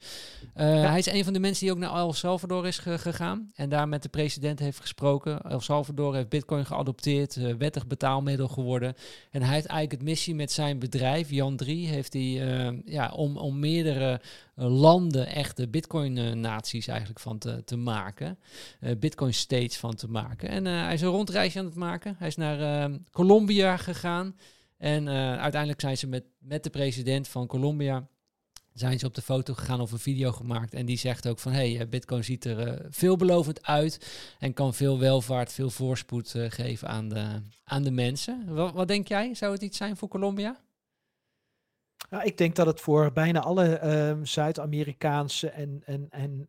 Uh, Hij is een van de mensen die ook naar El Salvador is gegaan en daar met de president heeft gesproken. El Salvador heeft bitcoin geadopteerd, uh, wettig betaalmiddel geworden. En hij heeft eigenlijk het missie met zijn bedrijf, Jan 3, heeft hij uh, ja, om, om meerdere landen echte bitcoin-naties eigenlijk van te, te maken. bitcoin-states van te maken. En hij is een rondreisje aan het maken. Hij is naar Colombia gegaan. En uh, uiteindelijk zijn ze met, met de president van Colombia zijn ze op de foto gegaan of een video gemaakt. En die zegt ook van, hey, eh, Bitcoin ziet er uh, veelbelovend uit en kan veel welvaart, veel voorspoed geven aan de, aan de mensen. Wat, wat, denk jij? Zou het iets zijn voor Colombia? Ja, ik denk dat het voor bijna alle uh, Zuid-Amerikaanse en, en, en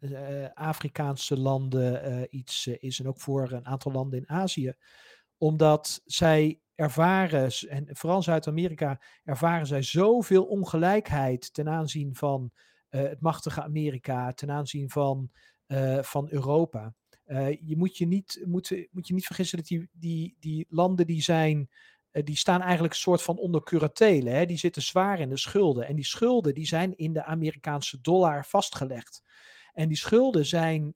Afrikaanse landen iets is. En ook voor een aantal landen in Azië. Omdat zij ervaren, en vooral Zuid-Amerika, ervaren zij zoveel ongelijkheid ten aanzien van uh, het machtige Amerika, ten aanzien van, uh, van Europa. Uh, je moet je niet, moet, moet je niet vergissen dat die, die, die landen die zijn, die staan eigenlijk een soort van onder curatele. Hè? Die zitten zwaar in de schulden. En die schulden die zijn in de Amerikaanse dollar vastgelegd. En die schulden zijn,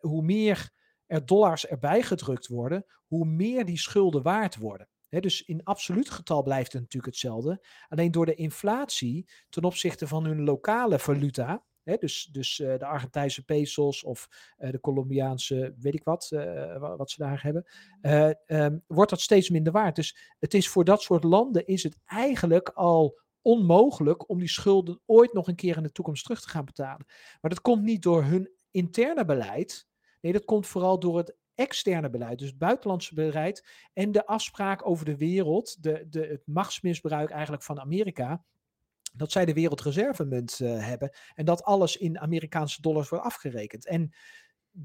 hoe meer er dollars erbij gedrukt worden, hoe meer die schulden waard worden. Dus in absoluut getal blijft het natuurlijk hetzelfde. Alleen door de inflatie ten opzichte van hun lokale valuta, dus dus uh, de Argentijnse pesos of uh, de Colombiaanse, weet ik wat, uh, wat ze daar hebben, um, wordt dat steeds minder waard. Dus het is voor dat soort landen is het eigenlijk al onmogelijk om die schulden ooit nog een keer in de toekomst terug te gaan betalen. Maar dat komt niet door hun interne beleid. Nee, dat komt vooral door het externe beleid, dus het buitenlandse beleid en de afspraak over de wereld, de, de, het machtsmisbruik eigenlijk van Amerika, dat zij de wereldreservemunt uh, hebben en dat alles in Amerikaanse dollars wordt afgerekend. En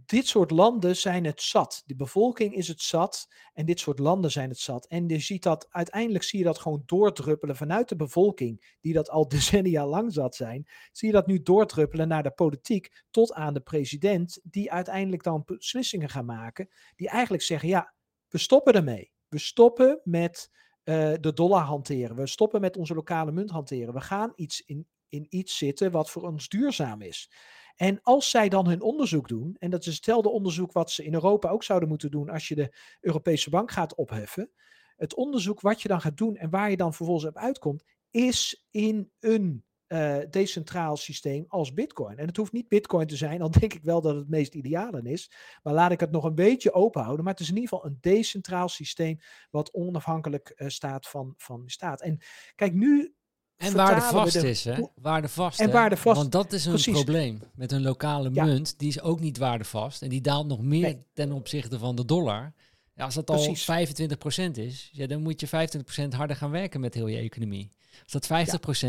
dit soort landen zijn het zat. De bevolking is het zat en dit soort landen zijn het zat. En je ziet dat uiteindelijk zie je dat gewoon doordruppelen vanuit de bevolking, die dat al decennia lang zat zijn, zie je dat nu doordruppelen naar de politiek tot aan de president, die uiteindelijk dan beslissingen gaan maken, die eigenlijk zeggen, ja, we stoppen ermee. We stoppen met uh, de dollar hanteren. We stoppen met onze lokale munt hanteren. We gaan iets in, in iets zitten wat voor ons duurzaam is. En als zij dan hun onderzoek doen, en dat is hetzelfde onderzoek wat ze in Europa ook zouden moeten doen als je de Europese bank gaat opheffen. Het onderzoek wat je dan gaat doen en waar je dan vervolgens op uitkomt, is in een uh, decentraal systeem als Bitcoin. En het hoeft niet Bitcoin te zijn, al denk ik wel dat het het meest ideale is. Maar laat ik het nog een beetje open houden. Maar het is in ieder geval een decentraal systeem wat onafhankelijk uh, staat van, van de staat. En kijk, nu en waardevast is, hè? Waardevast. En waardevast. Want dat is een Precies. probleem. Met een lokale munt, die is ook niet waardevast. En die daalt nog meer nee. ten opzichte van de dollar. Ja, als dat Precies. al 25% is, ja, dan moet je 25% harder gaan werken met heel je economie. Als dat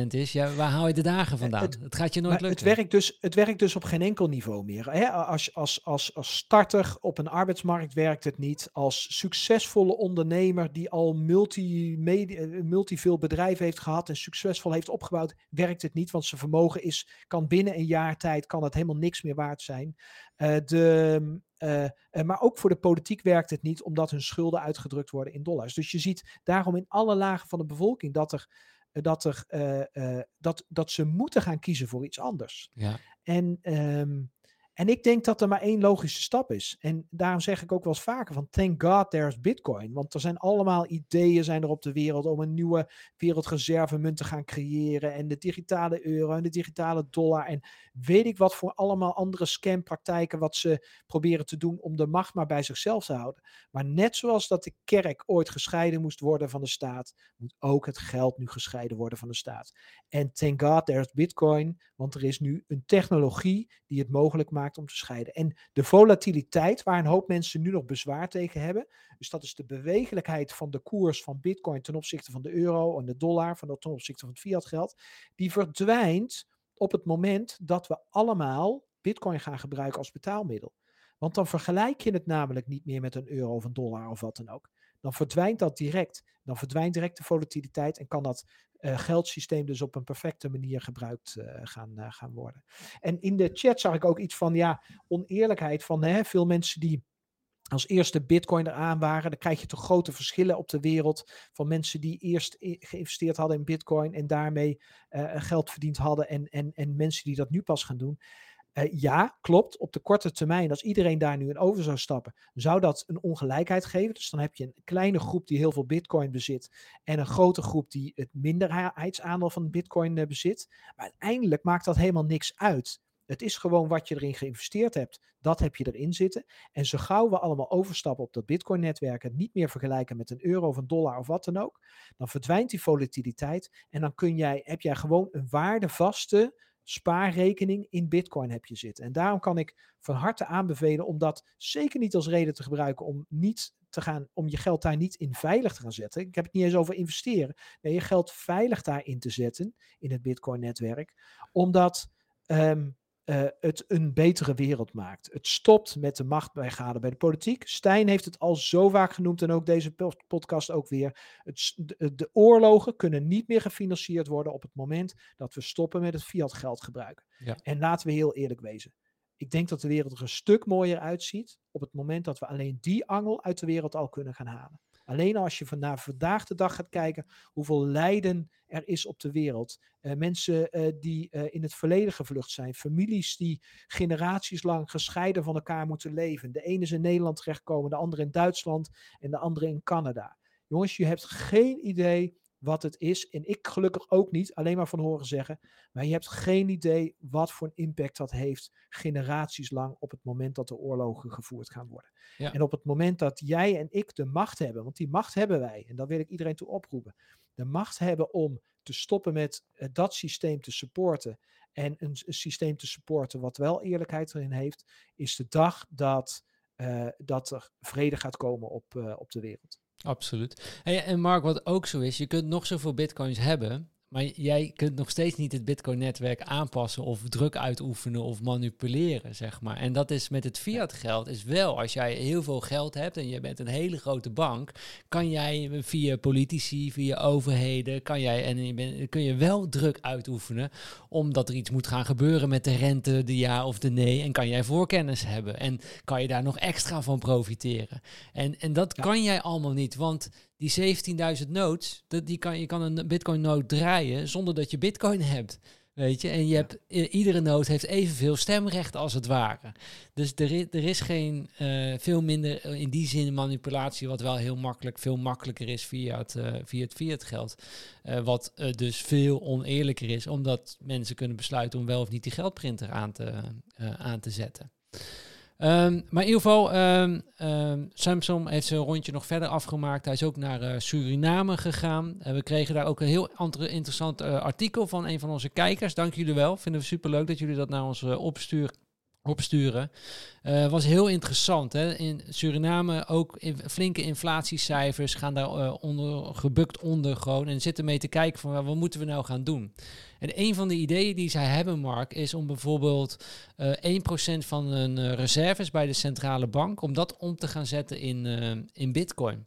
50% is, ja, waar haal je de dagen vandaan? Het, het gaat je nooit lukken. Het werkt, dus, het werkt dus op geen enkel niveau meer. Hè? Als, als, als, als starter op een arbeidsmarkt werkt het niet. Als succesvolle ondernemer die al multi, multi veel bedrijven heeft gehad en succesvol heeft opgebouwd, werkt het niet. Want zijn vermogen is, kan binnen een jaar tijd kan het helemaal niks meer waard zijn. Uh, de, uh, maar ook voor de politiek werkt het niet, omdat hun schulden uitgedrukt worden in dollars. Dus je ziet daarom in alle lagen van de bevolking dat er dat, er, uh, dat, dat ze moeten gaan kiezen voor iets anders. Ja. En, um, en ik denk dat er maar één logische stap is. En daarom zeg ik ook wel eens vaker van thank God there's Bitcoin. Want er zijn allemaal ideeën zijn er op de wereld om een nieuwe wereldreservemunt te gaan creëren. En de digitale euro en de digitale dollar. En weet ik wat voor allemaal andere scampraktijken wat ze proberen te doen om de macht maar bij zichzelf te houden. Maar net zoals dat de kerk ooit gescheiden moest worden van de staat, moet ook het geld nu gescheiden worden van de staat. En thank God there's Bitcoin, want er is nu een technologie die het mogelijk maakt om te scheiden. En de volatiliteit, waar een hoop mensen nu nog bezwaar tegen hebben, dus dat is de bewegelijkheid van de koers van Bitcoin ten opzichte van de euro en de dollar, van de, ten opzichte van het fiat geld, die verdwijnt op het moment dat we allemaal Bitcoin gaan gebruiken als betaalmiddel. Want dan vergelijk je het namelijk niet meer met een euro of een dollar of wat dan ook. Dan verdwijnt dat direct. Dan verdwijnt direct de volatiliteit en kan dat uh, geldsysteem dus op een perfecte manier gebruikt uh, gaan, uh, gaan worden. En in de chat zag ik ook iets van ja, oneerlijkheid van hè, veel mensen die als eerste bitcoin eraan waren, dan krijg je toch grote verschillen op de wereld van mensen die eerst geïnvesteerd hadden in bitcoin en daarmee geld verdiend hadden en, en, en mensen die dat nu pas gaan doen. Ja, klopt. Op de korte termijn, als iedereen daar nu in over zou stappen, zou dat een ongelijkheid geven. Dus dan heb je een kleine groep die heel veel bitcoin bezit en een grote groep die het minderheidsaandeel van bitcoin uh, bezit. Maar uiteindelijk maakt dat helemaal niks uit. Het is gewoon wat je erin geïnvesteerd hebt, dat heb je erin zitten. En zo gauw we allemaal overstappen op dat Bitcoin-netwerk, het niet meer vergelijken met een euro of een dollar of wat dan ook, dan verdwijnt die volatiliteit en dan kun jij, heb jij gewoon een waardevaste spaarrekening in Bitcoin heb je zitten. En daarom kan ik van harte aanbevelen om dat zeker niet als reden te gebruiken om niet te gaan, om je geld daar niet in veilig te gaan zetten. Ik heb het niet eens over investeren. Nee, je geld veilig daarin te zetten in het Bitcoin-netwerk, omdat um, uh, het een betere wereld maakt. Het stopt met de machtbijgade bij de politiek. Stijn heeft het al zo vaak genoemd en ook deze podcast ook weer. Het, de, de, oorlogen kunnen niet meer gefinancierd worden op het moment dat we stoppen met het fiat geld gebruiken. Ja. En laten we heel eerlijk wezen. Ik denk dat de wereld er een stuk mooier uitziet op het moment dat we alleen die angel uit de wereld al kunnen gaan halen. Alleen als je vandaag vandaag de dag gaat kijken hoeveel lijden er is op de wereld. Uh, mensen uh, die uh, in het verleden gevlucht zijn. Families die generaties lang gescheiden van elkaar moeten leven. De ene is in Nederland terechtkomen, de andere in Duitsland en de andere in Canada. Jongens, je hebt geen idee wat het is. En ik gelukkig ook niet, alleen maar van horen zeggen. Maar je hebt geen idee wat voor een impact dat heeft generaties lang op het moment dat de oorlogen gevoerd gaan worden. En op het moment dat jij en ik de macht hebben, want die macht hebben wij, en daar wil ik iedereen toe oproepen, de macht hebben om te stoppen met uh, dat systeem te supporten en een, een, systeem te supporten wat wel eerlijkheid erin heeft, is de dag dat, uh, dat er vrede gaat komen op, uh, op de wereld. Absoluut. En Mark, wat ook zo is, je kunt nog zoveel bitcoins hebben. Maar jij kunt nog steeds niet het Bitcoin-netwerk aanpassen of druk uitoefenen of manipuleren, zeg maar. En dat is met het fiat-geld is wel, als jij heel veel geld hebt en je bent een hele grote bank, kan jij via politici, via overheden, kan jij en je kun je wel druk uitoefenen omdat er iets moet gaan gebeuren met de rente, de ja of de nee. En kan jij voorkennis hebben en kan je daar nog extra van profiteren. En, en dat kan jij allemaal niet, want die 17.000 nodes, dat, die kan, je kan een bitcoin node draaien zonder dat je bitcoin hebt. Weet je, en je hebt, iedere node heeft evenveel stemrecht als het ware. Dus er, is, er is geen uh, veel minder in die zin manipulatie, wat wel heel makkelijk, veel makkelijker is via het, uh, via het fiat geld. Uh, wat dus veel oneerlijker is, omdat mensen kunnen besluiten om wel of niet die geldprinter aan te, aan te zetten. Um, maar in ieder geval, um, Samsung heeft zijn rondje nog verder afgemaakt. Hij is ook naar uh, Suriname gegaan. Uh, we kregen daar ook een heel interessant uh, artikel van een van onze kijkers. Dank jullie wel. Vinden we super leuk dat jullie dat naar ons opsturen opsturen. Uh, was heel interessant. Hè? In Suriname ook in, flinke inflatiecijfers gaan daar uh, onder, gebukt onder gewoon. En zitten mee te kijken van wat moeten we nou gaan doen. En een van de ideeën die zij hebben, Mark, is om bijvoorbeeld uh, eh, 1% van hun reserves bij de centrale bank, om dat om te gaan zetten in, in bitcoin.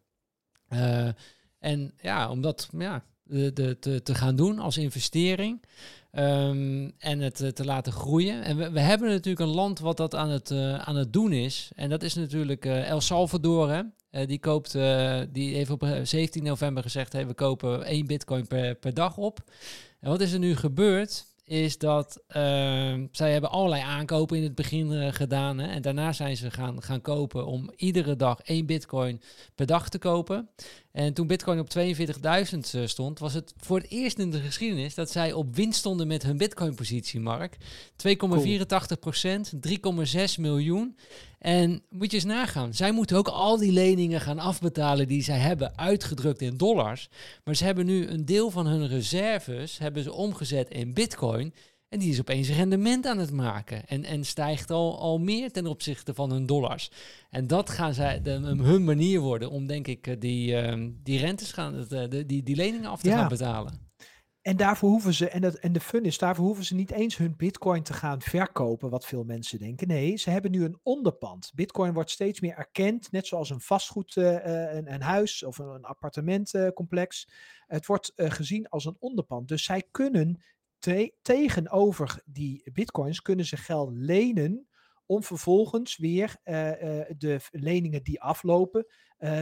en ja, om dat ja, de, de, te, te gaan doen als investering. Um, en het uh, te laten groeien. En we, hebben natuurlijk een land wat dat aan het, uh, aan het doen is. En dat is natuurlijk El Salvador. Hè? die, koopt, die heeft op 17 november gezegd: hey, we kopen één bitcoin per, per dag op. En wat is er nu gebeurd? is dat uh, zij hebben allerlei aankopen in het begin gedaan. Hè, en daarna zijn ze gaan, gaan kopen om iedere dag één bitcoin per dag te kopen. En toen bitcoin op 42.000 uh, stond, was het voor het eerst in de geschiedenis dat zij op winst stonden met hun bitcoin positie, Mark. 2,84 procent, 3,6 miljoen. En moet je eens nagaan, zij moeten ook al die leningen gaan afbetalen die zij hebben, uitgedrukt in dollars. Maar ze hebben nu een deel van hun reserves hebben ze omgezet in bitcoin. En die is opeens rendement aan het maken. En, en stijgt al, al meer ten opzichte van hun dollars. En dat gaan zij de, hun manier worden om, denk ik, die, uh, die rentes gaan, de, die, die leningen af te gaan betalen. En daarvoor hoeven ze, en, dat, en de fun is, daarvoor hoeven ze niet eens hun bitcoin te gaan verkopen, wat veel mensen denken. Nee, ze hebben nu een onderpand. Bitcoin wordt steeds meer erkend, net zoals een vastgoed, uh, een, een, huis of een, een appartementcomplex. het wordt uh, gezien als een onderpand. Dus zij kunnen te tegenover die bitcoins, kunnen ze geld lenen om vervolgens weer de leningen die aflopen,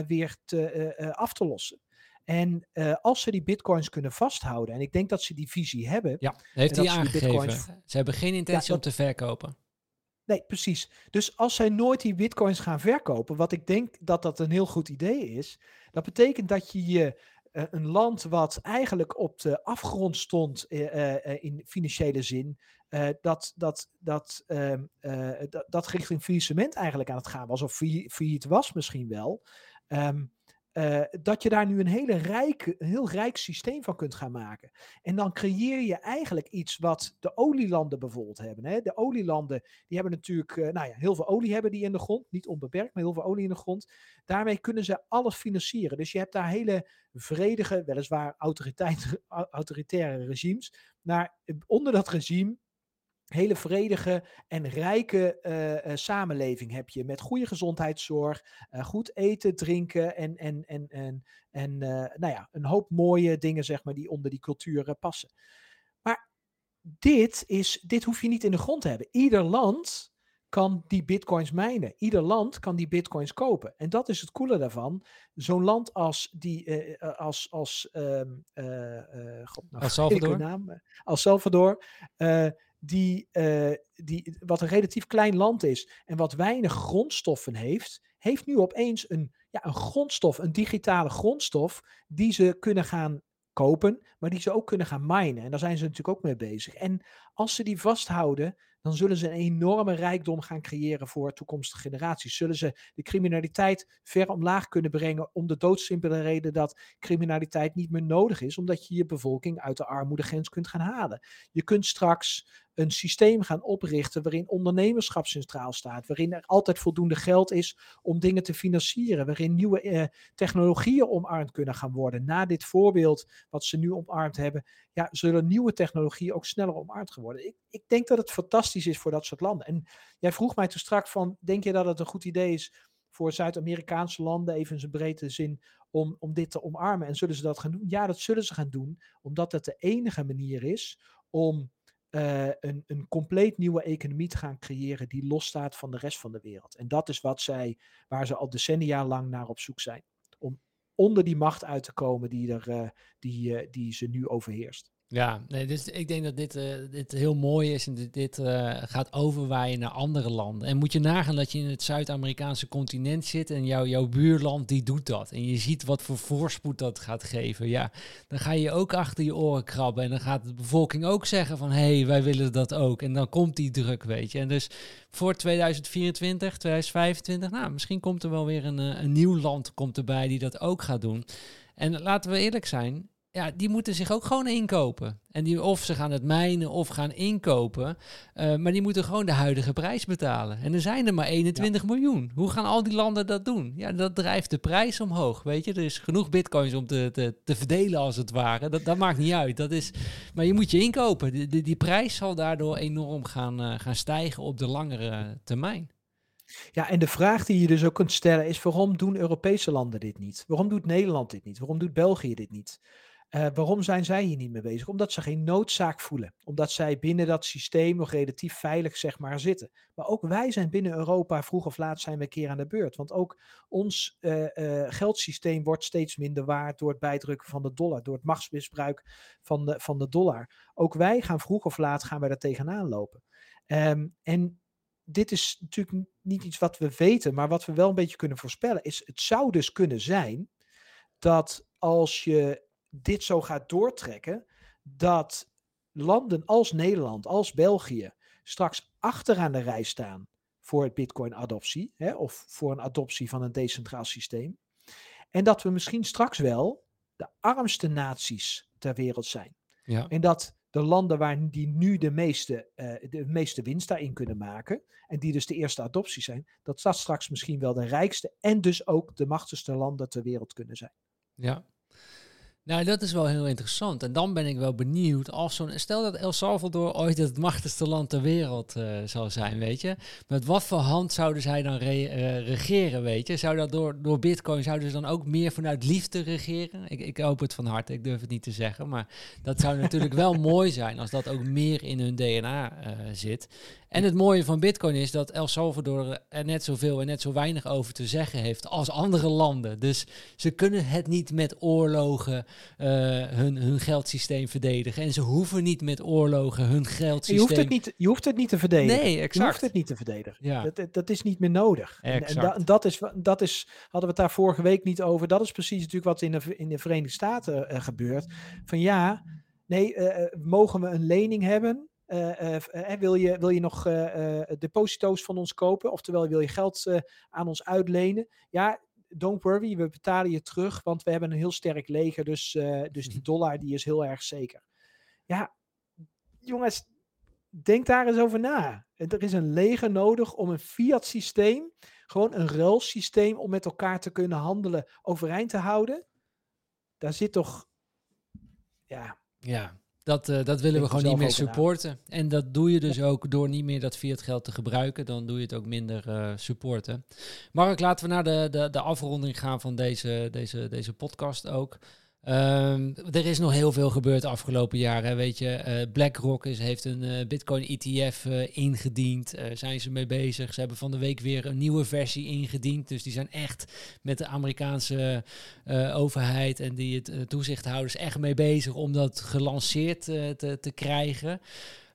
weer te, af te lossen. En als ze die bitcoins kunnen vasthouden, en ik denk dat ze die visie hebben. Ja, heeft hij aangegeven. Bitcoins... Ze hebben geen intentie ja, om te verkopen. Nee, precies. Dus als zij nooit die bitcoins gaan verkopen, wat ik denk dat dat een heel goed idee is, dat betekent dat je je uh, een land wat eigenlijk op de afgrond stond uh, in financiële zin, dat, dat, dat, ehm, dat, dat richting faillissement eigenlijk aan het gaan was, of failliet was misschien wel. Um, uh, dat je daar nu een, hele rijk, heel rijk systeem van kunt gaan maken. En dan creëer je eigenlijk iets wat de olielanden bijvoorbeeld hebben. Hè? De olielanden, die hebben natuurlijk, uh, nou ja, heel veel olie hebben die in de grond. Niet onbeperkt, maar heel veel olie in de grond. Daarmee kunnen ze alles financieren. Dus je hebt daar hele vredige, weliswaar autoritaire regimes. Maar onder dat regime hele vredige en rijke uh, uh, samenleving heb je. Met goede gezondheidszorg, uh, goed eten, drinken en, en, en, en, en nou ja, een hoop mooie dingen zeg maar, die onder die cultuur passen. Maar dit, is, dit hoef je niet in de grond te hebben. Ieder land kan die bitcoins mijnen. Ieder land kan die bitcoins kopen. En dat is het coole daarvan. Zo'n land als die als als um, God, nou, El Salvador, naam, El Salvador die, uh, die, wat een relatief klein land is en wat weinig grondstoffen heeft, heeft nu opeens een, ja, een grondstof, een digitale grondstof, die ze kunnen gaan kopen, maar die ze ook kunnen gaan minen. En daar zijn ze natuurlijk ook mee bezig. En als ze die vasthouden, dan zullen ze een enorme rijkdom gaan creëren voor toekomstige generaties. Zullen ze de criminaliteit ver omlaag kunnen brengen om de doodsimpele reden dat criminaliteit niet meer nodig is, omdat je je bevolking uit de armoedegrens kunt gaan halen. Je kunt straks een systeem gaan oprichten waarin ondernemerschap centraal staat, waarin er altijd voldoende geld is om dingen te financieren, waarin nieuwe eh, technologieën omarmd kunnen gaan worden. Na dit voorbeeld wat ze nu omarmd hebben, ja, zullen nieuwe technologieën ook sneller omarmd worden. Ik, ik denk dat het fantastisch is voor dat soort landen. En jij vroeg mij toen straks van, denk je dat het een goed idee is voor Zuid-Amerikaanse landen, even in zijn breedte zin, om, om dit te omarmen? En zullen ze dat gaan doen? Ja, dat zullen ze gaan doen, omdat het de enige manier is om uh, een, een compleet nieuwe economie te gaan creëren die losstaat van de rest van de wereld. En dat is wat zij, waar ze al decennia lang naar op zoek zijn. Om onder die macht uit te komen die, er, uh, die, uh, die ze nu overheerst. Ja, nee, dus ik denk dat dit, uh, dit heel mooi is en dit, dit uh, gaat overwaaien naar andere landen. En moet je nagaan dat je in het Zuid-Amerikaanse continent zit en jou, jouw buurland die doet dat. En je ziet wat voor voorspoed dat gaat geven. Ja, dan ga je ook achter je oren krabben en dan gaat de bevolking ook zeggen van hé, hey, wij willen dat ook. En dan komt die druk, weet je. En dus voor 2024, 2025, nou, misschien komt er wel weer een, eh, een nieuw land komt erbij die dat ook gaat doen. En laten we eerlijk zijn, ja, die moeten zich ook gewoon inkopen. En die, of ze gaan het mijnen of gaan inkopen. Uh, maar die moeten gewoon de huidige prijs betalen. En er zijn er maar 21 miljoen. Hoe gaan al die landen dat doen? Ja, dat drijft de prijs omhoog. Weet je, er is genoeg bitcoins om te, te, te verdelen als het ware. Dat, dat maakt niet uit. Dat is, maar je moet je inkopen. Die, die, die prijs zal daardoor enorm gaan, uh, gaan stijgen op de langere termijn. Ja, en de vraag die je dus ook kunt stellen is: waarom doen Europese landen dit niet? Waarom doet Nederland dit niet? Waarom doet België dit niet? Uh, waarom zijn zij hier niet mee bezig? Omdat ze geen noodzaak voelen. Omdat zij binnen dat systeem nog relatief veilig zeg maar zitten. Maar ook wij zijn binnen Europa vroeg of laat zijn we een keer aan de beurt. Want ook ons uh, uh, geldsysteem wordt steeds minder waard door het bijdrukken van de dollar. Door het machtsmisbruik van de, van de dollar. Ook wij gaan vroeg of laat gaan wij daar tegenaan lopen. Um, en dit is natuurlijk niet iets wat we weten. Maar wat we wel een beetje kunnen voorspellen is... Het zou dus kunnen zijn dat als je dit zo gaat doortrekken, dat landen als Nederland, als België, straks achteraan de rij staan voor het Bitcoin-adoptie, of voor een adoptie van een decentraal systeem. En dat we misschien straks wel de armste naties ter wereld zijn. Ja. En dat de landen waar die nu de meeste, uh, de meeste winst daarin kunnen maken, en die dus de eerste adoptie zijn, dat dat straks misschien wel de rijkste en dus ook de machtigste landen ter wereld kunnen zijn. Ja, nou, dat is wel heel interessant. En dan ben ik wel benieuwd als zo'n. Stel dat El Salvador ooit het machtigste land ter wereld uh, zal zijn, weet je. Met wat voor hand zouden zij dan re uh, regeren, weet je? Zou dat door, door Bitcoin, zouden ze dan ook meer vanuit liefde regeren? Ik, ik hoop het van harte, ik durf het niet te zeggen. Maar dat zou natuurlijk wel mooi zijn als dat ook meer in hun DNA uh, zit. En het mooie van Bitcoin is dat El Salvador er net zoveel en net zo weinig over te zeggen heeft als andere landen. Dus ze kunnen het niet met oorlogen hun, hun geldsysteem verdedigen. En ze hoeven niet met oorlogen hun geldsysteem... Je hoeft het niet, je hoeft het niet te verdedigen. Nee, exact. Je hoeft het niet te verdedigen. Ja. Dat, dat is niet meer nodig. En, en da, dat, is, dat is, hadden we het daar vorige week niet over. Dat is precies natuurlijk wat in de, in de Verenigde Staten uh, gebeurt. Van ja, nee, uh, mogen we een lening hebben? Uh, wil, je, wil je nog deposito's van ons kopen? Oftewel, wil je geld aan ons uitlenen? Ja, don't worry, we betalen je terug, want we hebben een heel sterk leger, dus, dus die mhm. dollar die is heel erg zeker. Ja, jongens, denk daar eens over na. Er is een leger nodig om een fiat systeem, gewoon een ruilsysteem om met elkaar te kunnen handelen, overeind te houden. Daar zit toch, ja... Ja, dat, uh, dat willen we gewoon niet meer supporten. En dat doe je dus ook door niet meer dat fiat geld te gebruiken. Dan doe je het ook minder uh, supporten. Mark, laten we naar de, de, de afronding gaan van deze, deze, deze podcast ook. Um, er is nog heel veel gebeurd de afgelopen jaren. Weet je, uh, BlackRock is, heeft een uh, Bitcoin ETF uh, eh, ingediend. zijn ze mee bezig. Ze hebben van de week weer een nieuwe versie ingediend. Dus die zijn echt met de Amerikaanse overheid en die het toezichthouders echt mee bezig om dat gelanceerd te, te krijgen.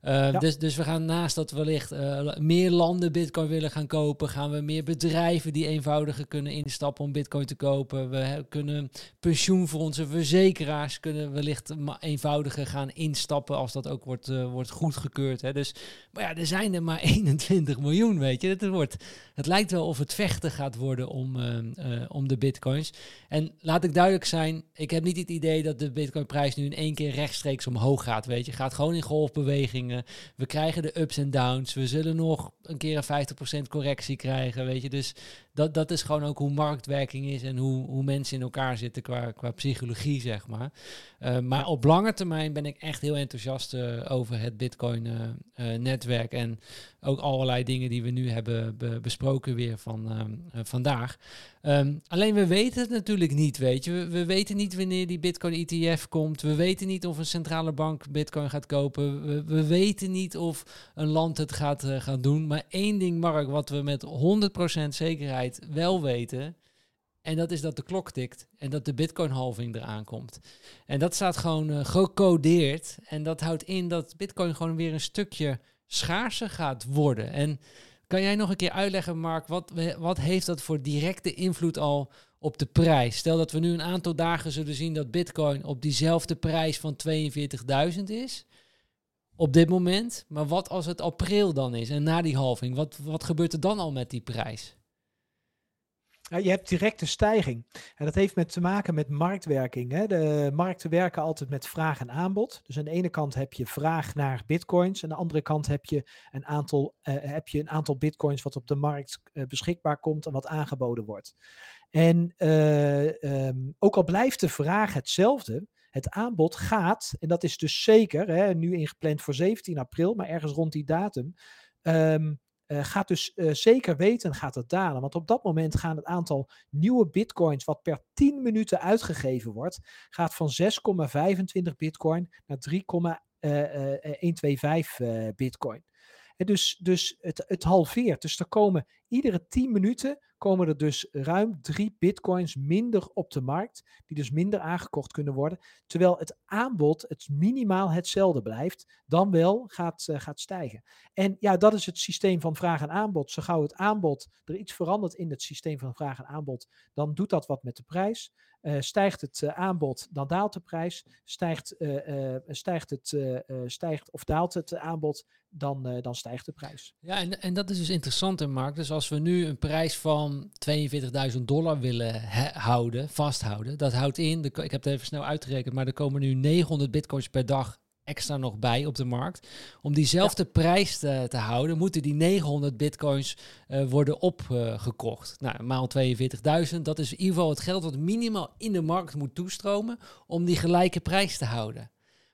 Uh, dus, dus we gaan naast dat wellicht uh, meer landen bitcoin willen gaan kopen, gaan we meer bedrijven die eenvoudiger kunnen instappen om bitcoin te kopen. We kunnen pensioenfondsen, verzekeraars kunnen wellicht eenvoudiger gaan instappen als dat ook wordt, uh, wordt goedgekeurd. Hè. Dus, maar ja, er zijn er maar 21 miljoen, weet je. Het, wordt, het lijkt wel of het vechten gaat worden om, om de bitcoins. En laat ik duidelijk zijn, ik heb niet het idee dat de bitcoinprijs nu in één keer rechtstreeks omhoog gaat, weet je. Gaat gewoon in golfbewegingen we krijgen de ups en downs. We zullen nog een keer een 50% correctie krijgen, weet je. Dus dat, dat is gewoon ook hoe marktwerking is en hoe, hoe mensen in elkaar zitten qua, qua psychologie, zeg maar. Uh, maar op lange termijn ben ik echt heel enthousiast uh, over het Bitcoin-netwerk. Uh, en ook allerlei dingen die we nu hebben be besproken weer van vandaag. Um, alleen we weten het natuurlijk niet, weet je. We, we, weten niet wanneer die Bitcoin ETF komt. We weten niet of een centrale bank Bitcoin gaat kopen. We, we weten niet of een land het gaat, gaan doen. Maar één ding, Mark, wat we met 100% zekerheid wel weten. En dat is dat de klok tikt en dat de Bitcoin-halving eraan komt. En dat staat gewoon uh, gecodeerd. En dat houdt in dat Bitcoin gewoon weer een stukje schaarser gaat worden. En kan jij nog een keer uitleggen, Mark, wat, wat heeft dat voor directe invloed al op de prijs? Stel dat we nu een aantal dagen zullen zien dat Bitcoin op diezelfde prijs van 42.000 is. Op dit moment. Maar wat als het april dan is en na die halving? Wat, wat gebeurt er dan al met die prijs? Je hebt directe stijging. En dat heeft met te maken met marktwerking. Hè. De markten werken altijd met vraag en aanbod. Dus aan de ene kant heb je vraag naar bitcoins. Aan de andere kant heb je een aantal, uh, heb je een aantal bitcoins wat op de markt uh, beschikbaar komt en wat aangeboden wordt. En uh, um, ook al blijft de vraag hetzelfde, het aanbod gaat, en dat is dus zeker, hè, nu ingepland voor 17 april, maar ergens rond die datum, um, uh, gaat dus uh, zeker weten gaat het dalen. Want op dat moment gaat het aantal nieuwe bitcoins wat per 10 minuten uitgegeven wordt, gaat van 6,25 bitcoin naar 3,125 uh, bitcoin. Dus dus het, het halveert. Dus er komen iedere 10 minuten komen er dus ruim drie bitcoins minder op de markt, die dus minder aangekocht kunnen worden, terwijl het aanbod het minimaal hetzelfde blijft, dan wel gaat, uh, gaat stijgen. En ja, dat is het systeem van vraag en aanbod. Zo gauw het aanbod er iets verandert in het systeem van vraag en aanbod, dan doet dat wat met de prijs. Uh, stijgt het uh, aanbod, dan daalt de prijs. Stijgt, stijgt, het, stijgt of daalt het aanbod, dan, dan stijgt de prijs. Ja, en, en dat is dus interessant in markt. Dus als we nu een prijs van 42.000 dollar willen houden, vasthouden, dat houdt in, de, ik heb het even snel uitgerekend, maar er komen nu 900 bitcoins per dag extra nog bij op de markt. Om diezelfde prijs te, te, houden, moeten die 900 bitcoins uh, worden opgekocht. Uh, nou, maal 42.000, dat is in ieder geval het geld wat minimaal in de markt moet toestromen om die gelijke prijs te houden.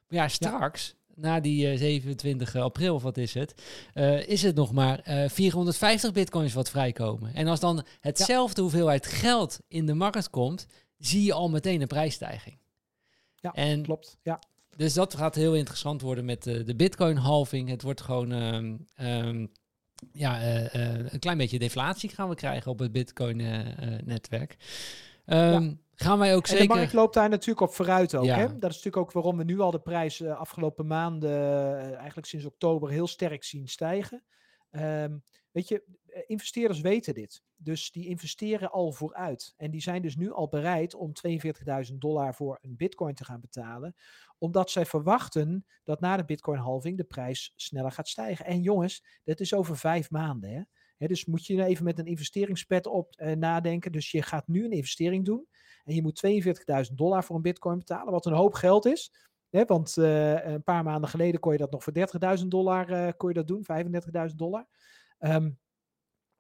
Maar ja, straks, na die uh, 27 april, of wat is het, uh, is het nog maar 450 bitcoins wat vrijkomen. En als dan hetzelfde ja. hoeveelheid geld in de markt komt, zie je al meteen een prijsstijging. Ja, en klopt. Ja. Dus dat gaat heel interessant worden met uh, de Bitcoin-halving. Het wordt gewoon um, um, ja, uh, uh, een klein beetje deflatie gaan we krijgen op het Bitcoin-netwerk. Um, ja. Gaan wij ook en zeker. De markt loopt daar natuurlijk op vooruit ook. Ja. Hè? Dat is natuurlijk ook waarom we nu al de prijs afgelopen maanden, eigenlijk sinds oktober, heel sterk zien stijgen. Um, weet je, investeerders weten dit. Dus die investeren al vooruit. En die zijn dus nu al bereid om 42.000 dollar voor een bitcoin te gaan betalen. Omdat zij verwachten dat na de bitcoin-halving de prijs sneller gaat stijgen. En jongens, dat is over vijf maanden. Hè? Dus moet je even met een investeringspet op eh, nadenken. Dus je gaat nu een investering doen. En je moet 42.000 dollar voor een bitcoin betalen. Wat een hoop geld is. Want uh, een paar maanden geleden kon je dat nog voor 30.000 dollar uh, kon je dat doen. 35.000 dollar. Um,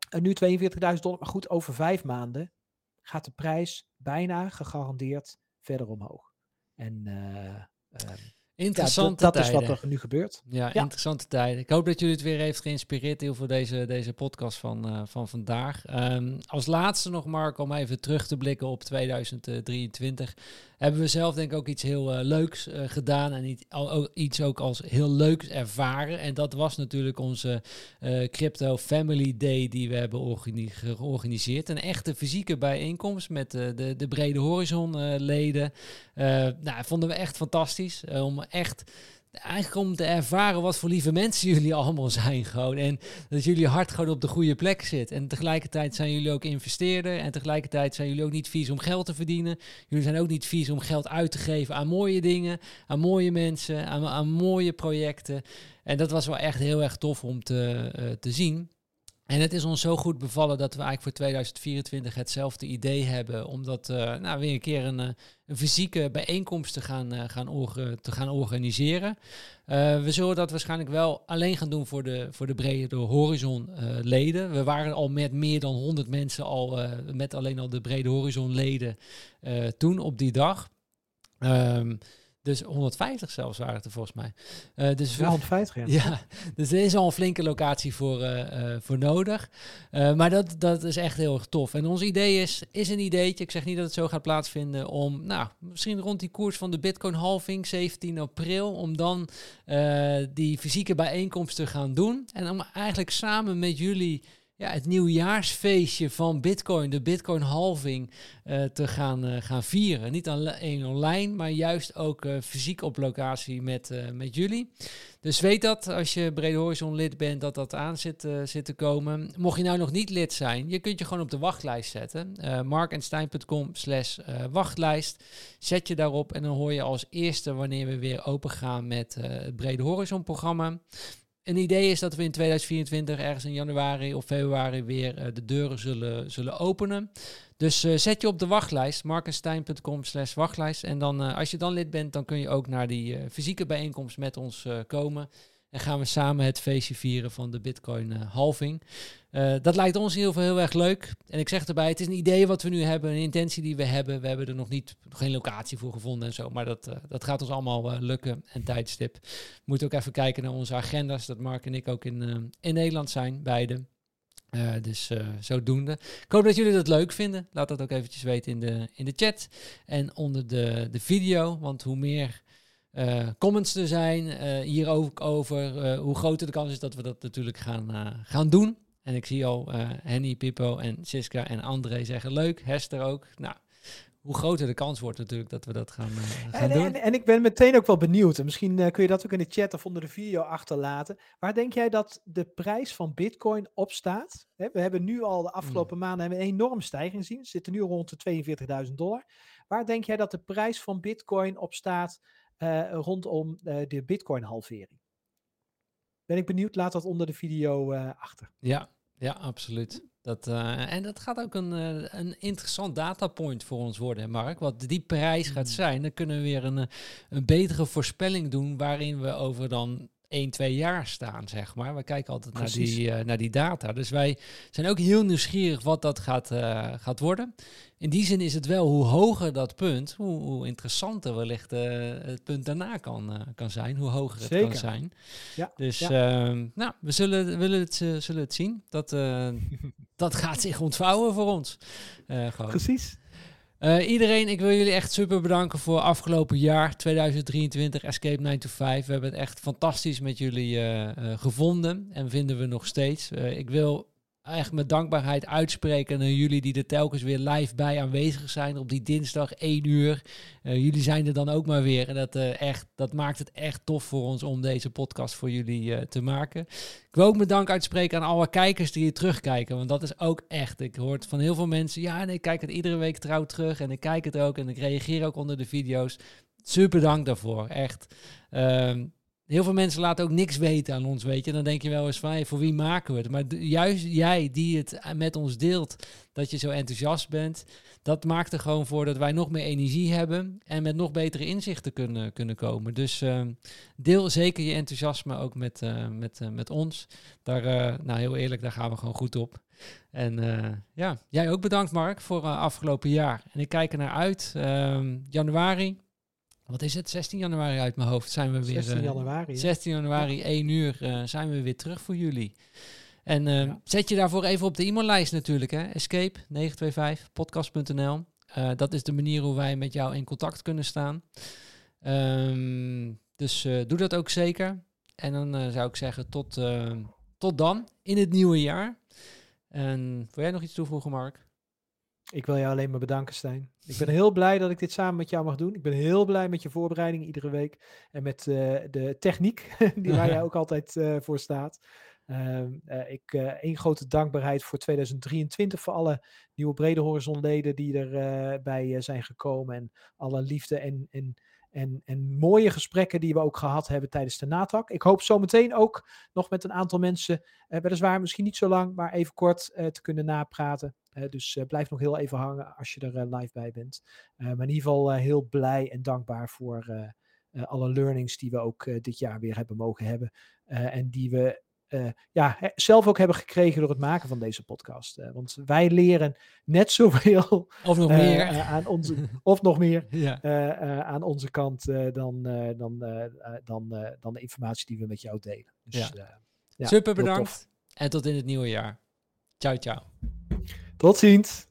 en nu 42.000 dollar. Maar goed, over vijf maanden gaat de prijs bijna gegarandeerd verder omhoog. En uh, Interessante ja, dat, dat is wat er nu gebeurt. Ja, ja, interessante tijden. Ik hoop dat jullie het weer heeft geïnspireerd heel voor deze, deze podcast van, uh, van vandaag. Um, als laatste nog, Mark, om even terug te blikken op 2023 hebben we zelf denk ik ook iets heel uh, leuks uh, gedaan en iets, al, iets ook als heel leuks ervaren. En dat was natuurlijk onze Crypto Family Day die we hebben georganiseerd. Een echte fysieke bijeenkomst met de, de Brede Horizon leden. nou, vonden we echt fantastisch om echt eigenlijk om te ervaren wat voor lieve mensen jullie allemaal zijn gewoon. En dat jullie hart gewoon op de goede plek zit. En tegelijkertijd zijn jullie ook investeerder. En tegelijkertijd zijn jullie ook niet vies om geld te verdienen. Jullie zijn ook niet vies om geld uit te geven aan mooie dingen, aan mooie mensen, aan, aan mooie projecten. En dat was wel echt heel erg tof om te, uh, te zien. En het is ons zo goed bevallen dat we eigenlijk voor 2024 hetzelfde idee hebben. Om dat uh, nou, weer een keer een, een fysieke bijeenkomst te gaan, uh, gaan, te gaan organiseren. We zullen dat waarschijnlijk wel alleen gaan doen voor de, voor de brede horizon leden. We waren al met meer dan 100 mensen al, met alleen al de brede horizon leden toen op die dag. Um, dus 150 zelfs waren het er volgens mij. Uh, dus ja, 150, ja. ja. Dus er is al een flinke locatie voor, uh, uh, voor nodig. maar dat, dat is echt heel erg tof. En ons idee is, is een ideetje, ik zeg niet dat het zo gaat plaatsvinden, om nou, misschien rond die koers van de Bitcoin halving, 17 april, om dan die fysieke bijeenkomst te gaan doen. En om eigenlijk samen met jullie ja, het nieuwjaarsfeestje van Bitcoin, de Bitcoin halving, uh, te gaan, uh, gaan vieren. Niet alleen online, maar juist ook uh, fysiek op locatie met, met jullie. Dus weet dat als je Brede Horizon lid bent, dat dat aan zit, zit te komen. Mocht je nou nog niet lid zijn, je kunt je gewoon op de wachtlijst zetten. markenstein.com slash wachtlijst. Zet je daarop en dan hoor je als eerste wanneer we weer open gaan met het Brede Horizon programma een idee is dat we in 2024 ergens in januari of februari weer uh, de deuren zullen, zullen openen. Dus uh, zet je op de wachtlijst, markenstein.com slash wachtlijst. En dan, uh, als je dan lid bent, dan kun je ook naar die fysieke bijeenkomst met ons komen. En gaan we samen het feestje vieren van de Bitcoin uh, halving. Uh, dat lijkt ons heel, veel, heel erg leuk. En ik zeg erbij, het is een idee wat we nu hebben, een intentie die we hebben. We hebben er nog niet geen locatie voor gevonden en zo. Maar dat, uh, dat gaat ons allemaal lukken en tijdstip. We moeten ook even kijken naar onze agenda's. Dat Mark en ik ook in, in Nederland zijn, beide. dus zodoende. Ik hoop dat jullie dat leuk vinden. Laat dat ook eventjes weten in de, in de chat en onder de, de video. Want hoe meer uh, comments te zijn uh, hier ook over. Uh, hoe groter de kans is dat we dat natuurlijk gaan, gaan doen. En ik zie al Henny, Pippo en Siska en André zeggen leuk. Hester ook. Nou, hoe groter de kans wordt natuurlijk dat we dat gaan, gaan en, doen. En, en, ik ben meteen ook wel benieuwd. En misschien kun je dat ook in de chat of onder de video achterlaten. Waar denk jij dat de prijs van Bitcoin op staat? we hebben nu al de afgelopen hmm. maanden een enorme stijging gezien. We zitten nu rond de 42.000 dollar. Waar denk jij dat de prijs van Bitcoin op staat uh, rondom uh, de Bitcoin-halvering. Ben ik benieuwd, laat dat onder de video uh, achter. Ja, ja, absoluut. Dat, en dat gaat ook een, een interessant datapoint voor ons worden, Mark. Wat die prijs gaat hmm. zijn, dan kunnen we weer een, een betere voorspelling doen waarin we over dan 1, 2 jaar staan, zeg maar. We kijken altijd naar die, uh, naar die data. Dus wij zijn ook heel nieuwsgierig wat dat gaat, uh, gaat worden. In die zin is het wel hoe hoger dat punt, hoe, hoe interessanter wellicht uh, het punt daarna kan, kan zijn. Hoe hoger het kan zijn. Ja, dus ja. Ehm, nou, we zullen, willen het, zullen het zien. Dat, dat gaat zich ontvouwen voor ons. Precies. Uh, iedereen, ik wil jullie echt super bedanken voor afgelopen jaar 2023 Escape 9 to 5. We hebben het echt fantastisch met jullie uh, uh, gevonden en vinden we nog steeds. ik wil echt mijn dankbaarheid uitspreken naar jullie die er telkens weer live bij aanwezig zijn op die dinsdag 1 uur. Uh, jullie zijn er dan ook maar weer en dat, uh, echt, dat maakt het echt tof voor ons om deze podcast voor jullie uh, te maken. Ik wil ook mijn dank uitspreken aan alle kijkers die hier terugkijken, want dat is ook echt. Ik hoor van heel veel mensen, ja nee, ik kijk het iedere week trouw terug en ik kijk het ook en ik reageer ook onder de video's. Super dank daarvoor, echt. Ehm, Heel veel mensen laten ook niks weten aan ons, weet je. Dan denk je wel eens van, voor wie maken we het? Maar juist jij die het met ons deelt, dat je zo enthousiast bent, dat maakt er gewoon voor dat wij nog meer energie hebben en met nog betere inzichten kunnen, kunnen komen. Dus uh, deel zeker je enthousiasme ook met, uh, met, uh, met ons. Daar, nou heel eerlijk, daar gaan we gewoon goed op. En ja, jij ook bedankt Mark voor afgelopen jaar. En ik kijk er naar uit. Ehm, januari, wat is het? 16 januari uit mijn hoofd zijn we weer. 16 januari. 16 januari, ja. 1 uur uh, zijn we weer terug voor jullie. En ja. zet je daarvoor even op de e-maillijst natuurlijk. Hè? Escape 925 podcast.nl. Dat is de manier hoe wij met jou in contact kunnen staan. Um, dus doe dat ook zeker. En dan zou ik zeggen tot, tot dan in het nieuwe jaar. En wil jij nog iets toevoegen, Mark? Ik wil jou alleen maar bedanken, Stijn. Ik ben heel blij dat ik dit samen met jou mag doen. Ik ben heel blij met je voorbereiding iedere week. En met uh, de techniek, die waar jij ook altijd uh, voor staat. Uh, ik één grote dankbaarheid voor 2023 voor alle nieuwe Brede Horizon leden die erbij zijn gekomen. En alle liefde en, en en, en mooie gesprekken die we ook gehad hebben tijdens de NATAC. Ik hoop zometeen ook nog met een aantal mensen, eh, weliswaar misschien niet zo lang, maar even kort eh, te kunnen napraten. Dus uh, blijf nog heel even hangen als je er uh, live bij bent. maar in ieder geval heel blij en dankbaar voor alle learnings die we ook dit jaar weer hebben mogen hebben. en die we uh, ja, zelf ook hebben gekregen door het maken van deze podcast. Uh, want wij leren net zoveel of nog meer. Aan onze, of nog meer ja. aan onze kant dan, dan, dan, dan de informatie die we met jou delen. Dus, ja. ja Super bedankt en tot in het nieuwe jaar. Ciao, ciao. Tot ziens.